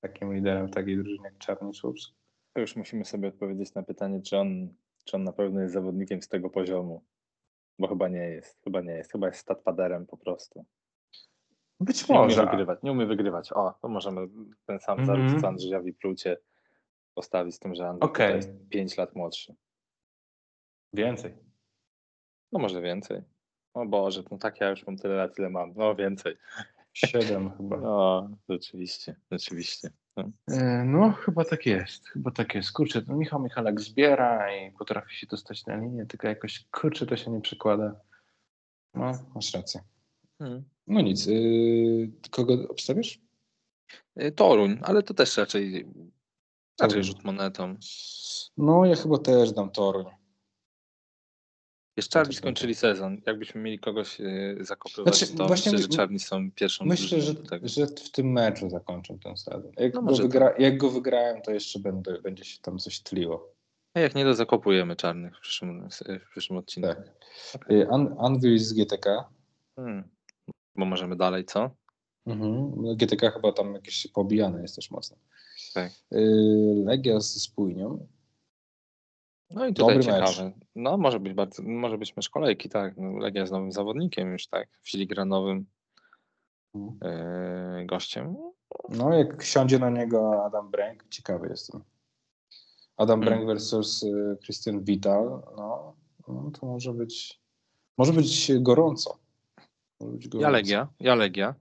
takim liderem takiej drużynie jak Czarny Słupsk?
To już musimy sobie odpowiedzieć na pytanie, czy on, czy on na pewno jest zawodnikiem z tego poziomu. Bo chyba nie jest. Chyba nie jest. Chyba jest statpaderem po prostu.
Być
Nie umie
może.
wygrywać. Nie umie wygrywać. O, to możemy ten sam
Mhm.
zarzut co Andrzejowi Plucie postawić z tym, że Andrzej. Pluta jest 5 lat młodszy.
Więcej.
No może więcej. O Boże, no tak ja już mam tyle lat, ile mam. No więcej.
Siedem chyba.
No, rzeczywiście, rzeczywiście. No.
E, No, chyba tak jest. Chyba tak jest. Kurczę, to Michał Michalak zbiera i potrafi się dostać na linię, tylko jakoś kurczę to się nie przekłada. No, masz rację.
Hmm.
No nic. Yy, kogo obstawiasz?
Y, Toruń, ale to też raczej, raczej rzut monetą.
No, ja chyba też dam Toruń.
Wiesz, Czarni skończyli sezon. Jakbyśmy mieli kogoś y, zakopywać,
Znaczy,
to
właśnie
myślę, że Czarni są pierwszą
Myślę, że, że w tym meczu zakończą ten sezon. Jak,
No
go, wygra, jak go wygrałem, to jeszcze będę, będzie się tam coś tliło.
A jak nie, to zakopujemy Czarnych w przyszłym, w przyszłym odcinku.
Tak. Y, An, Anvil z GTK.
Hmm. Bo możemy dalej, co?
Mhm. GTK chyba tam jakieś pobijane jest też mocno.
Tak.
Y, Legia z Spójnią.
No i tutaj
Dobry mecz.
ciekawe. No może być bardzo, może być mecz kolejki, tak. No, Legia z nowym zawodnikiem już, tak. Filigranowym
Mhm.
yy, gościem.
No, jak siądzie na niego Adam Bręk, ciekawy jestem. Adam
Mm.
Bręk versus y, Christian Vital, no, no to może być może być gorąco. Może być gorąco.
Ja Legia, ja Legia.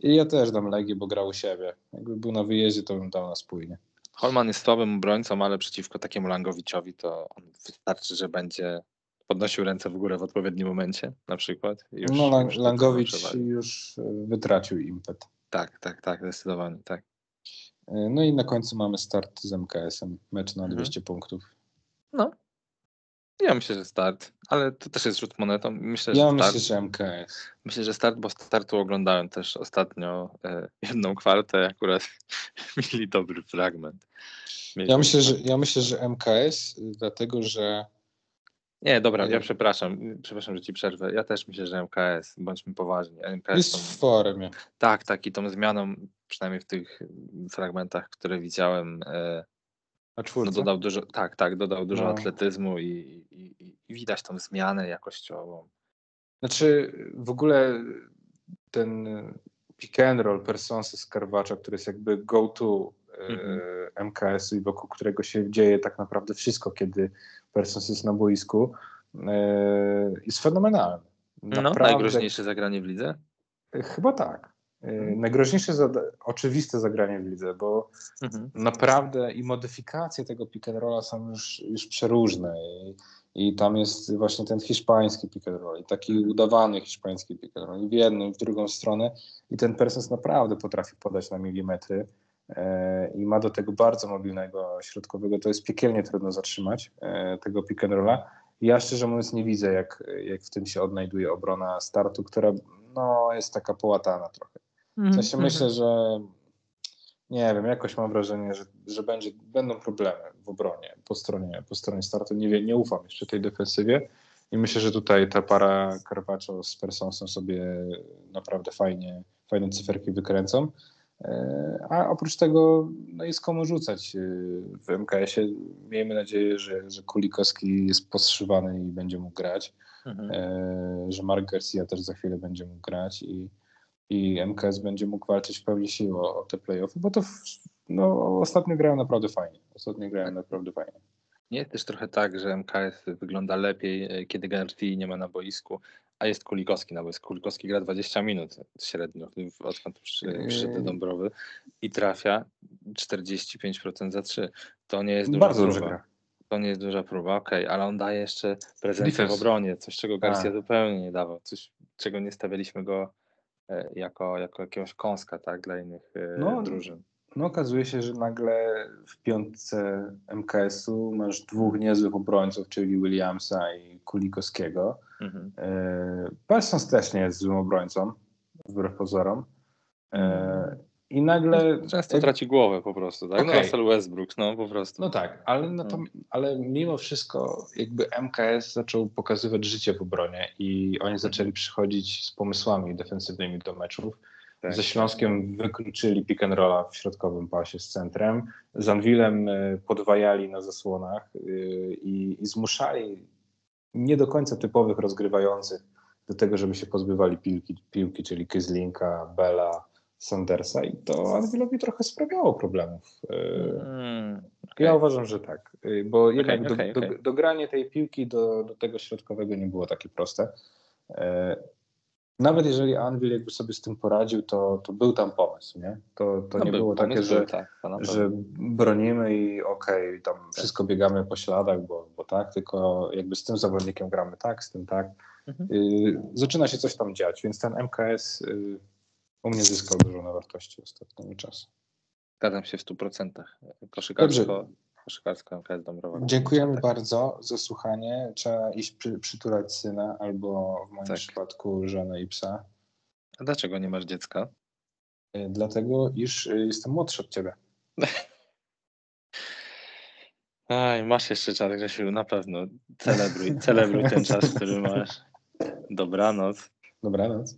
I ja też dam Legię, bo grał u siebie. Jakby był na wyjeździe, to bym dał na spójnie.
Holman jest słabym obrońcą, ale przeciwko takiemu Langowiciowi to on wystarczy, że będzie podnosił ręce w górę w odpowiednim momencie, na przykład. Już,
no, Lang-
już
Langowicz już y, wytracił impet.
Tak, tak, tak, zdecydowanie, tak.
Y, No i na końcu mamy start z MKS-em. Mecz na
Mhm.
200 punktów.
No. Ja myślę, że start, ale to też jest rzut monetą. Myślę,
Ja
że start.
myślę, że MKS.
Myślę, że start, bo startu oglądałem też ostatnio e, jedną kwartę, akurat [laughs] mieli dobry fragment. Mieli
Ja myślę, że, ja myślę, że MKS, y, dlatego że
Nie, dobra, ja
y-
przepraszam, przepraszam, że ci przerwę. Ja też myślę, że MKS, bądźmy poważni. MKS
jest
są,
w formie.
tak, tak, i tą zmianą, przynajmniej w tych fragmentach, które widziałem, e,
Na
no
czwórce.
dodał dużo, tak, tak, dodał dużo
No.
atletyzmu i, i, i, widać tą zmianę jakościową.
Znaczy w ogóle ten pick and roll Personsy z Carvaccio, który jest jakby go-to
Mhm.
e, MKS-u i wokół którego się dzieje tak naprawdę wszystko, kiedy Persons jest na boisku, e, jest fenomenalny.
No,
Naprawdę-
najgroźniejsze zagranie w lidze.
Chyba tak.
Mhm.
Najgroźniejsze, zada- oczywiste zagranie w lidze, bo
Mhm.
naprawdę i modyfikacje tego pick and rolla są już, już przeróżne i, i tam jest właśnie ten hiszpański pick and roll i taki udawany hiszpański pick and roll i w jedną i w drugą stronę i ten Persons naprawdę potrafi podać na milimetry e, i ma do tego bardzo mobilnego środkowego, to jest piekielnie trudno zatrzymać e, tego pick and rolla ja szczerze mówiąc nie widzę jak, jak w tym się odnajduje obrona startu, która no, jest taka połatana trochę. W sensie myślę, że nie wiem, jakoś mam wrażenie, że, że będzie, będą problemy w obronie po stronie, po stronie startu. Nie, nie ufam jeszcze tej defensywie i myślę, że tutaj ta para Carpaccio z Personsem sobie naprawdę fajnie, fajne cyferki wykręcą. E, A oprócz tego no jest komu rzucać e, w MKS-ie. Miejmy nadzieję, że, że Kulikowski jest postrzywany i będzie mógł grać,
Mhm.
e, że Mark Garcia też za chwilę będzie mógł grać i, i MKS będzie mógł walczyć w pełni sił o, te playoffy, bo to w, no, ostatnio grają naprawdę fajnie. Ostatnio grają naprawdę fajnie.
nie jest też trochę tak, że MKS wygląda lepiej, e, kiedy Garty nie ma na boisku, a jest Kulikowski na boisku. Kulikowski gra 20 minut średnio, odkąd przyszedł do Dąbrowy i trafia 45% za 3. To nie jest duża
Bardzo
próba.
dobrze gra.
To nie jest duża próba, okej, ale on daje jeszcze prezencję w obronie, coś czego Garcia
Tak.
zupełnie nie dawał, coś czego nie stawialiśmy go jako, jako jakiegoś kąska tak, dla innych e,
No,
drużyn.
No okazuje się, że nagle w piątce MKS-u masz dwóch niezłych obrońców, czyli Williamsa i Kulikowskiego.
Mhm.
E, Parsons też nie jest złym obrońcą, wbrew pozorom. E, I nagle...
Często traci głowę po prostu, tak? No Russell Westbrook, no po prostu.
No tak, ale, no to, ale mimo wszystko jakby MKS zaczął pokazywać życie w obronie i oni zaczęli przychodzić z pomysłami defensywnymi do meczów.
Tak.
Ze Śląskiem wykluczyli pick and rolla w środkowym pasie z centrem. Z Anwilem y, podwajali na zasłonach y, i, i zmuszali nie do końca typowych rozgrywających do tego, żeby się pozbywali piłki, piłki czyli Kyzlinka, Bela, Sandersa i to Anwilowi trochę sprawiało problemów. Y,
Mm,
ja uważam, że tak, y, bo jednak do,
okej,
do, dogranie tej piłki do, do tego środkowego nie było takie proste. E, Nawet jeżeli Anvil jakby sobie z tym poradził, to, to był tam pomysł, nie? To, to
no
nie
był,
było takie, że,
był, tak,
że bronimy i okej, tam wszystko biegamy po śladach, bo, bo tak, tylko jakby z tym zawodnikiem gramy tak, z tym tak.
Mhm.
Y, zaczyna się coś tam dziać, więc ten MKS y, u mnie zyskał dużo na wartości ostatnimi czasem.
Zgadzam się w 100%. Koszykarsko, koszykarsko MKS Dąbrowa.
Dziękujemy
Tak.
bardzo za słuchanie. Trzeba iść przy, przytulać syna albo w moim
Tak.
przypadku żonę i psa,
A dlaczego nie masz dziecka?
y, dlatego iż y, jestem młodszy od ciebie. [laughs]
Aj, masz jeszcze czas, Grzesiu, na pewno. Celebruj, celebruj ten czas, który masz. [laughs] Dobranoc.
Dobranoc.